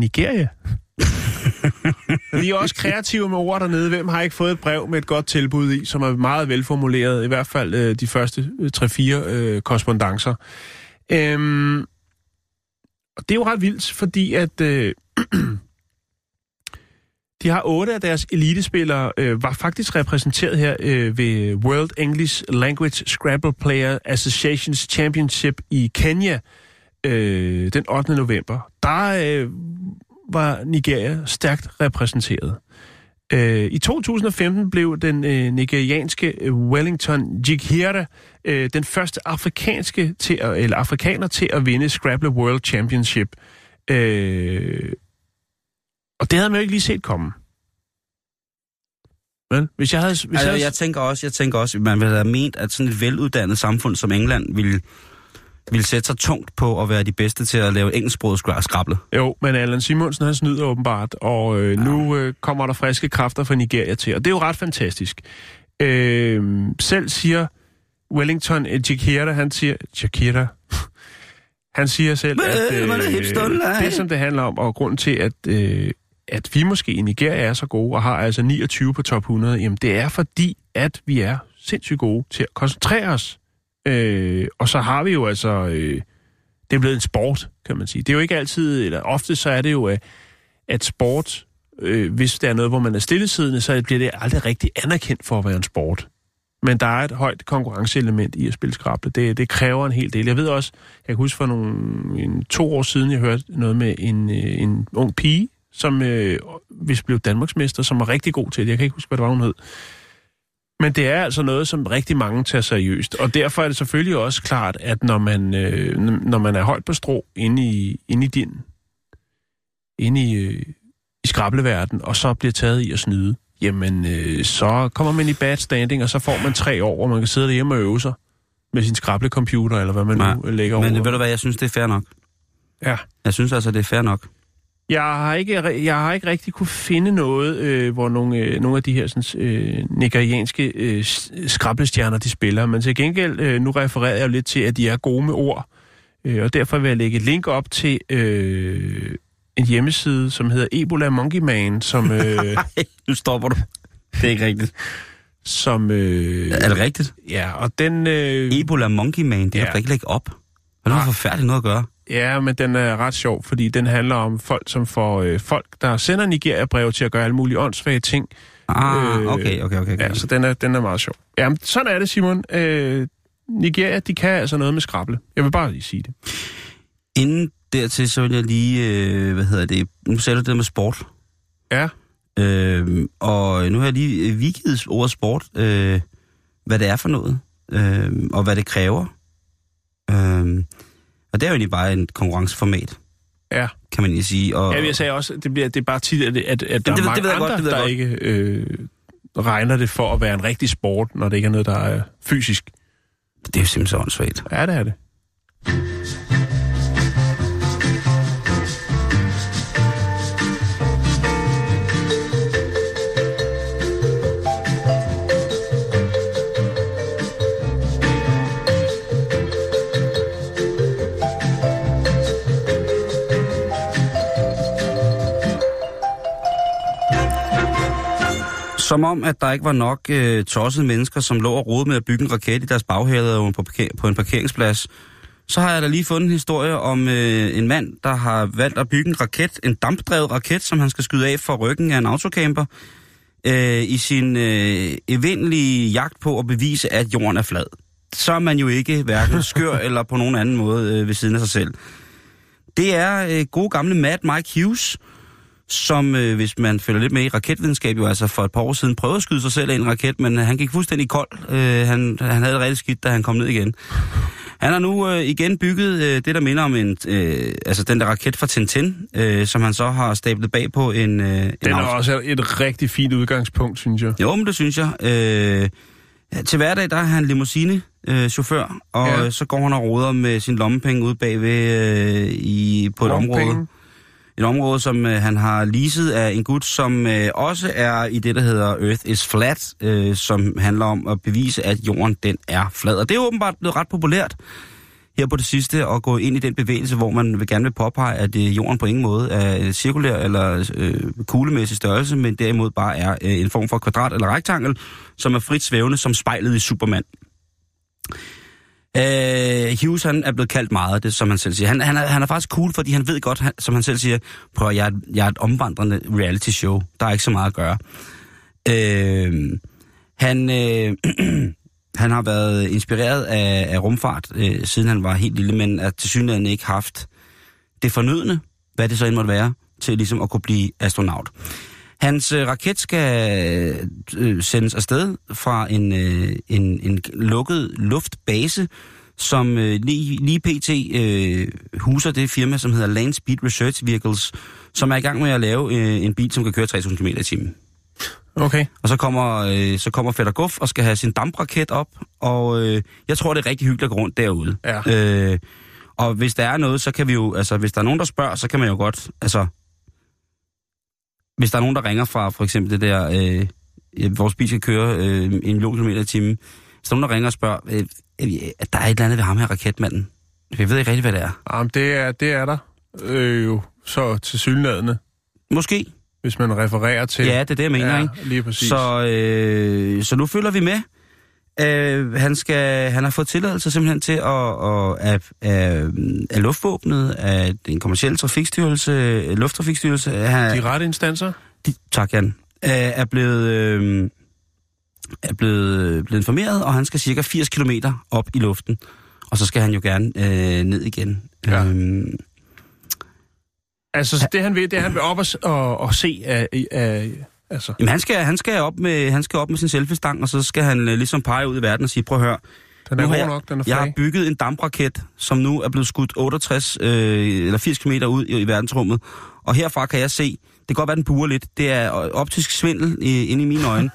Speaker 1: Nigeria. Vi er også kreative med ord dernede. Hvem har ikke fået et brev med et godt tilbud i, som er meget velformuleret, i hvert fald øh, de første 3-4 øh, øh, korrespondencer. Øhm, og det er jo ret vildt, fordi at øh, De har otte af deres elitespillere, øh, var faktisk repræsenteret her øh, ved World English Language Scrabble Player Associations Championship i Kenya øh, den 8. november. Der øh, var Nigeria stærkt repræsenteret. Øh, I 2015 blev den øh, nigerianske Wellington Jikira øh, den første afrikanske til at, eller afrikaner til at vinde Scrabble World Championship. Øh, og det havde man jo ikke lige set komme. Men hvis jeg havde... Hvis
Speaker 2: altså,
Speaker 1: jeg, havde...
Speaker 2: jeg tænker også, jeg tænker også, man ville have ment, at sådan et veluddannet samfund som England ville, ville sætte sig tungt på at være de bedste til at lave engelsksproget skrable.
Speaker 1: Jo, men Allan Simonsen han snyder åbenbart, og øh, ja. nu øh, kommer der friske kræfter fra Nigeria til, og det er jo ret fantastisk. Øh, selv siger Wellington Jakira, han siger... Jakira? han siger selv, at øh, det, som det handler om, og grund til, at, øh, at vi måske i Nigeria er så gode, og har altså 29 på top 100, jamen det er fordi, at vi er sindssygt gode til at koncentrere os. Øh, og så har vi jo altså... Øh, det er blevet en sport, kan man sige. Det er jo ikke altid, eller ofte så er det jo, øh, at sport, øh, hvis det er noget, hvor man er stillesiddende, så bliver det aldrig rigtig anerkendt for at være en sport. Men der er et højt konkurrenceelement i at spille skrable. Det, det kræver en hel del. Jeg ved også, jeg kan huske for nogle en, to år siden, jeg hørte noget med en, øh, en ung pige, som øh, hvis blev Danmarksmester, som var rigtig god til det. Jeg kan ikke huske, hvad det var, hun hed. Men det er altså noget, som rigtig mange tager seriøst. Og derfor er det selvfølgelig også klart, at når man, øh, når man er højt på strå inde i, inde i din, inde i, øh, i skrableverden, og så bliver taget i at snyde, jamen øh, så kommer man i bad standing, og så får man tre år, hvor man kan sidde derhjemme og øve sig med sin skrablecomputer, eller hvad man
Speaker 2: Nej,
Speaker 1: nu lægger
Speaker 2: Men
Speaker 1: over.
Speaker 2: ved du hvad, jeg synes, det er fair nok.
Speaker 1: Ja.
Speaker 2: Jeg synes altså, det er fair nok.
Speaker 1: Jeg har ikke, jeg har ikke rigtig kunne finde noget, øh, hvor nogle, øh, nogle af de her sådan, øh, nigerianske øh, s- skrablestjerner, de spiller. Men til gengæld, øh, nu refererer jeg jo lidt til, at de er gode med ord. Øh, og derfor vil jeg lægge et link op til øh, en hjemmeside, som hedder Ebola Monkey Man, som... Øh,
Speaker 2: nu stopper du. Det er ikke rigtigt.
Speaker 1: som øh,
Speaker 2: Er det rigtigt?
Speaker 1: ja, og den... Øh,
Speaker 2: Ebola Monkey Man, det
Speaker 1: Ja.
Speaker 2: da ikke lægge op. Hvad er det for forfærdeligt noget at gøre?
Speaker 1: Ja, men den er ret sjov, fordi den handler om folk, som får øh, folk, der sender Nigeria-brev til at gøre alle mulige åndssvage ting.
Speaker 2: Ah,
Speaker 1: Øh,
Speaker 2: okay, okay, okay. okay.
Speaker 1: Ja, så den er, den er meget sjov. Jamen, sådan er det, Simon. Øh, Nigeria, de kan altså noget med skrable. Jeg vil bare lige sige det.
Speaker 2: Inden dertil, så vil jeg lige, øh, hvad hedder det, nu sagde du det med sport.
Speaker 1: Ja,
Speaker 2: Øh, og nu har jeg lige øh, vigivet ordet sport, øh, hvad det er for noget, øh, og hvad det kræver. Øh, og det er jo egentlig bare en konkurrenceformat,
Speaker 1: ja.
Speaker 2: kan man lige sige. Og,
Speaker 1: ja jeg sagde også, det, bliver, det er bare tit, at, at, at der
Speaker 2: det
Speaker 1: er mange
Speaker 2: det ved
Speaker 1: andre,
Speaker 2: godt, det ved
Speaker 1: der
Speaker 2: godt.
Speaker 1: ikke øh, regner det for at være en rigtig sport, når det ikke er noget, der er fysisk.
Speaker 2: Det er jo simpelthen åndssvagt.
Speaker 1: Ja, det er det.
Speaker 2: Som om, at der ikke var nok øh, tossede mennesker, som lå og rode med at bygge en raket i deres baghave på, parker- på en parkeringsplads, så har jeg da lige fundet en historie om øh, en mand, der har valgt at bygge en raket, en dampdrevet raket, som han skal skyde af for ryggen af en autocamper, øh, i sin øh, evindelige jagt på at bevise, at jorden er flad. Så er man jo ikke hverken skør eller på nogen anden måde øh, ved siden af sig selv. Det er øh, gode gamle Matt Mike Hughes, som, øh, hvis man følger lidt med i raketvidenskab, jo altså for et par år siden prøvede at skyde sig selv af en raket, men øh, han gik fuldstændig kold. Øh, han, han havde det rigtig skidt, da han kom ned igen. Han har nu øh, igen bygget øh, det, der minder om en, øh, altså den der raket fra Tintin, øh, som han så har stablet bag på en... Øh, en
Speaker 1: Den er
Speaker 2: auto-
Speaker 1: også et rigtig fint udgangspunkt, synes jeg.
Speaker 2: jo, men det synes jeg. Øh, til hverdag, der er han limousine øh, chauffør, og
Speaker 1: Ja.
Speaker 2: så går han og roder med sin lommepenge ude bagved øh, i, på et område. Et område, som øh, han har leaset af en gut, som øh, også er i det, der hedder Earth is Flat, øh, som handler om at bevise, at jorden den er flad. Og det er åbenbart blevet ret populært her på det sidste at gå ind i den bevægelse, hvor man vil gerne vil påpege, at øh, jorden på ingen måde er cirkulær eller øh, kuglemæssig størrelse, men derimod bare er øh, en form for kvadrat eller rektangel, som er frit svævende som spejlet i Superman. Øh, Hughes han er blevet kaldt meget det, som han selv siger. Han, han, er, han er faktisk cool, fordi han ved godt, han, som han selv siger, prøv at, jeg, er, jeg er et omvandrende reality show. Der er ikke så meget at gøre. Øh, han, øh, han har været inspireret af, af rumfart, øh, siden han var helt lille, men er til synligheden ikke haft det fornødne, hvad det så end måtte være, til ligesom at kunne blive astronaut. Hans øh, raket skal øh, sendes afsted fra en, øh, en, en lukket luftbase, som øh, lige, lige pt. Øh, huser det firma, som hedder Land Speed Research Vehicles, som er i gang med at lave øh, en bil, som kan køre 3.000 km i timen.
Speaker 1: Okay.
Speaker 2: Og så kommer, øh, så kommer Fætter Guff og skal have sin dampraket op, og øh, jeg tror, det er rigtig hyggeligt at gå rundt derude.
Speaker 1: Ja.
Speaker 2: Øh, og hvis der er noget, så kan vi jo, altså hvis der er nogen, der spørger, så kan man jo godt, altså, hvis der er nogen, der ringer fra for eksempel det der, øh, øh, vores bil skal køre øh, en million kilometer i timen, er nogen, der ringer og spørger, øh, øh, at der er et eller andet ved ham her raketmanden. Jeg ved ikke rigtig, hvad det er.
Speaker 1: Jamen, det er, det er der øh, jo så til synlædende,
Speaker 2: Måske.
Speaker 1: hvis man refererer til...
Speaker 2: Ja, det er det, jeg mener,
Speaker 1: ja,
Speaker 2: ikke?
Speaker 1: lige præcis.
Speaker 2: Så, øh, så nu følger vi med. Øh, han, skal, han har fået tilladelse simpelthen til at, at, at, at, at luftvåbnet, af en kommersiel trafikstyrelse, lufttrafikstyrelse, han,
Speaker 1: De rette instanser?
Speaker 2: de, tak Jan, øh, er blevet, øh, er blevet, blevet informeret, og han skal cirka 80 km op i luften. Og så skal han jo gerne øh, ned igen.
Speaker 1: Ja.
Speaker 2: Øhm,
Speaker 1: Altså, så det han vil, det er, han vil op og, og, og se af, af... Altså,
Speaker 2: jamen, han skal, han, skal op med, han skal op med sin selfie-stang, og så skal han øh, ligesom pege ud i verden og sige, prøv at høre,
Speaker 1: Den er
Speaker 2: Nu har jeg,
Speaker 1: nok, den er
Speaker 2: jeg har bygget en dampraket, som nu er blevet skudt 68 øh, eller 80 km ud i, i verdensrummet. Og herfra kan jeg se, kan godt være, den burer lidt. Det er optisk svindel i, inde i mine øjne.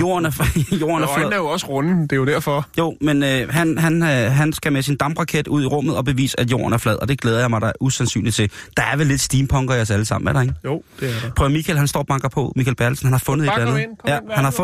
Speaker 2: Jorden er, jorden er flad.
Speaker 1: øjnene er jo også runde, det er jo derfor.
Speaker 2: Jo, men øh, han, han, øh, han skal med sin dampraket ud i rummet og bevise, at jorden er flad, og det glæder jeg mig da usandsynligt til. Der er vel lidt steampunker i os alle sammen, er der ikke?
Speaker 1: Jo, det er der.
Speaker 2: Prøv Michael, han står og banker på. Michael Bertelsen, han har fundet et
Speaker 1: Bare
Speaker 2: eller andet.
Speaker 1: ind,
Speaker 2: ja,
Speaker 1: ind,
Speaker 2: han har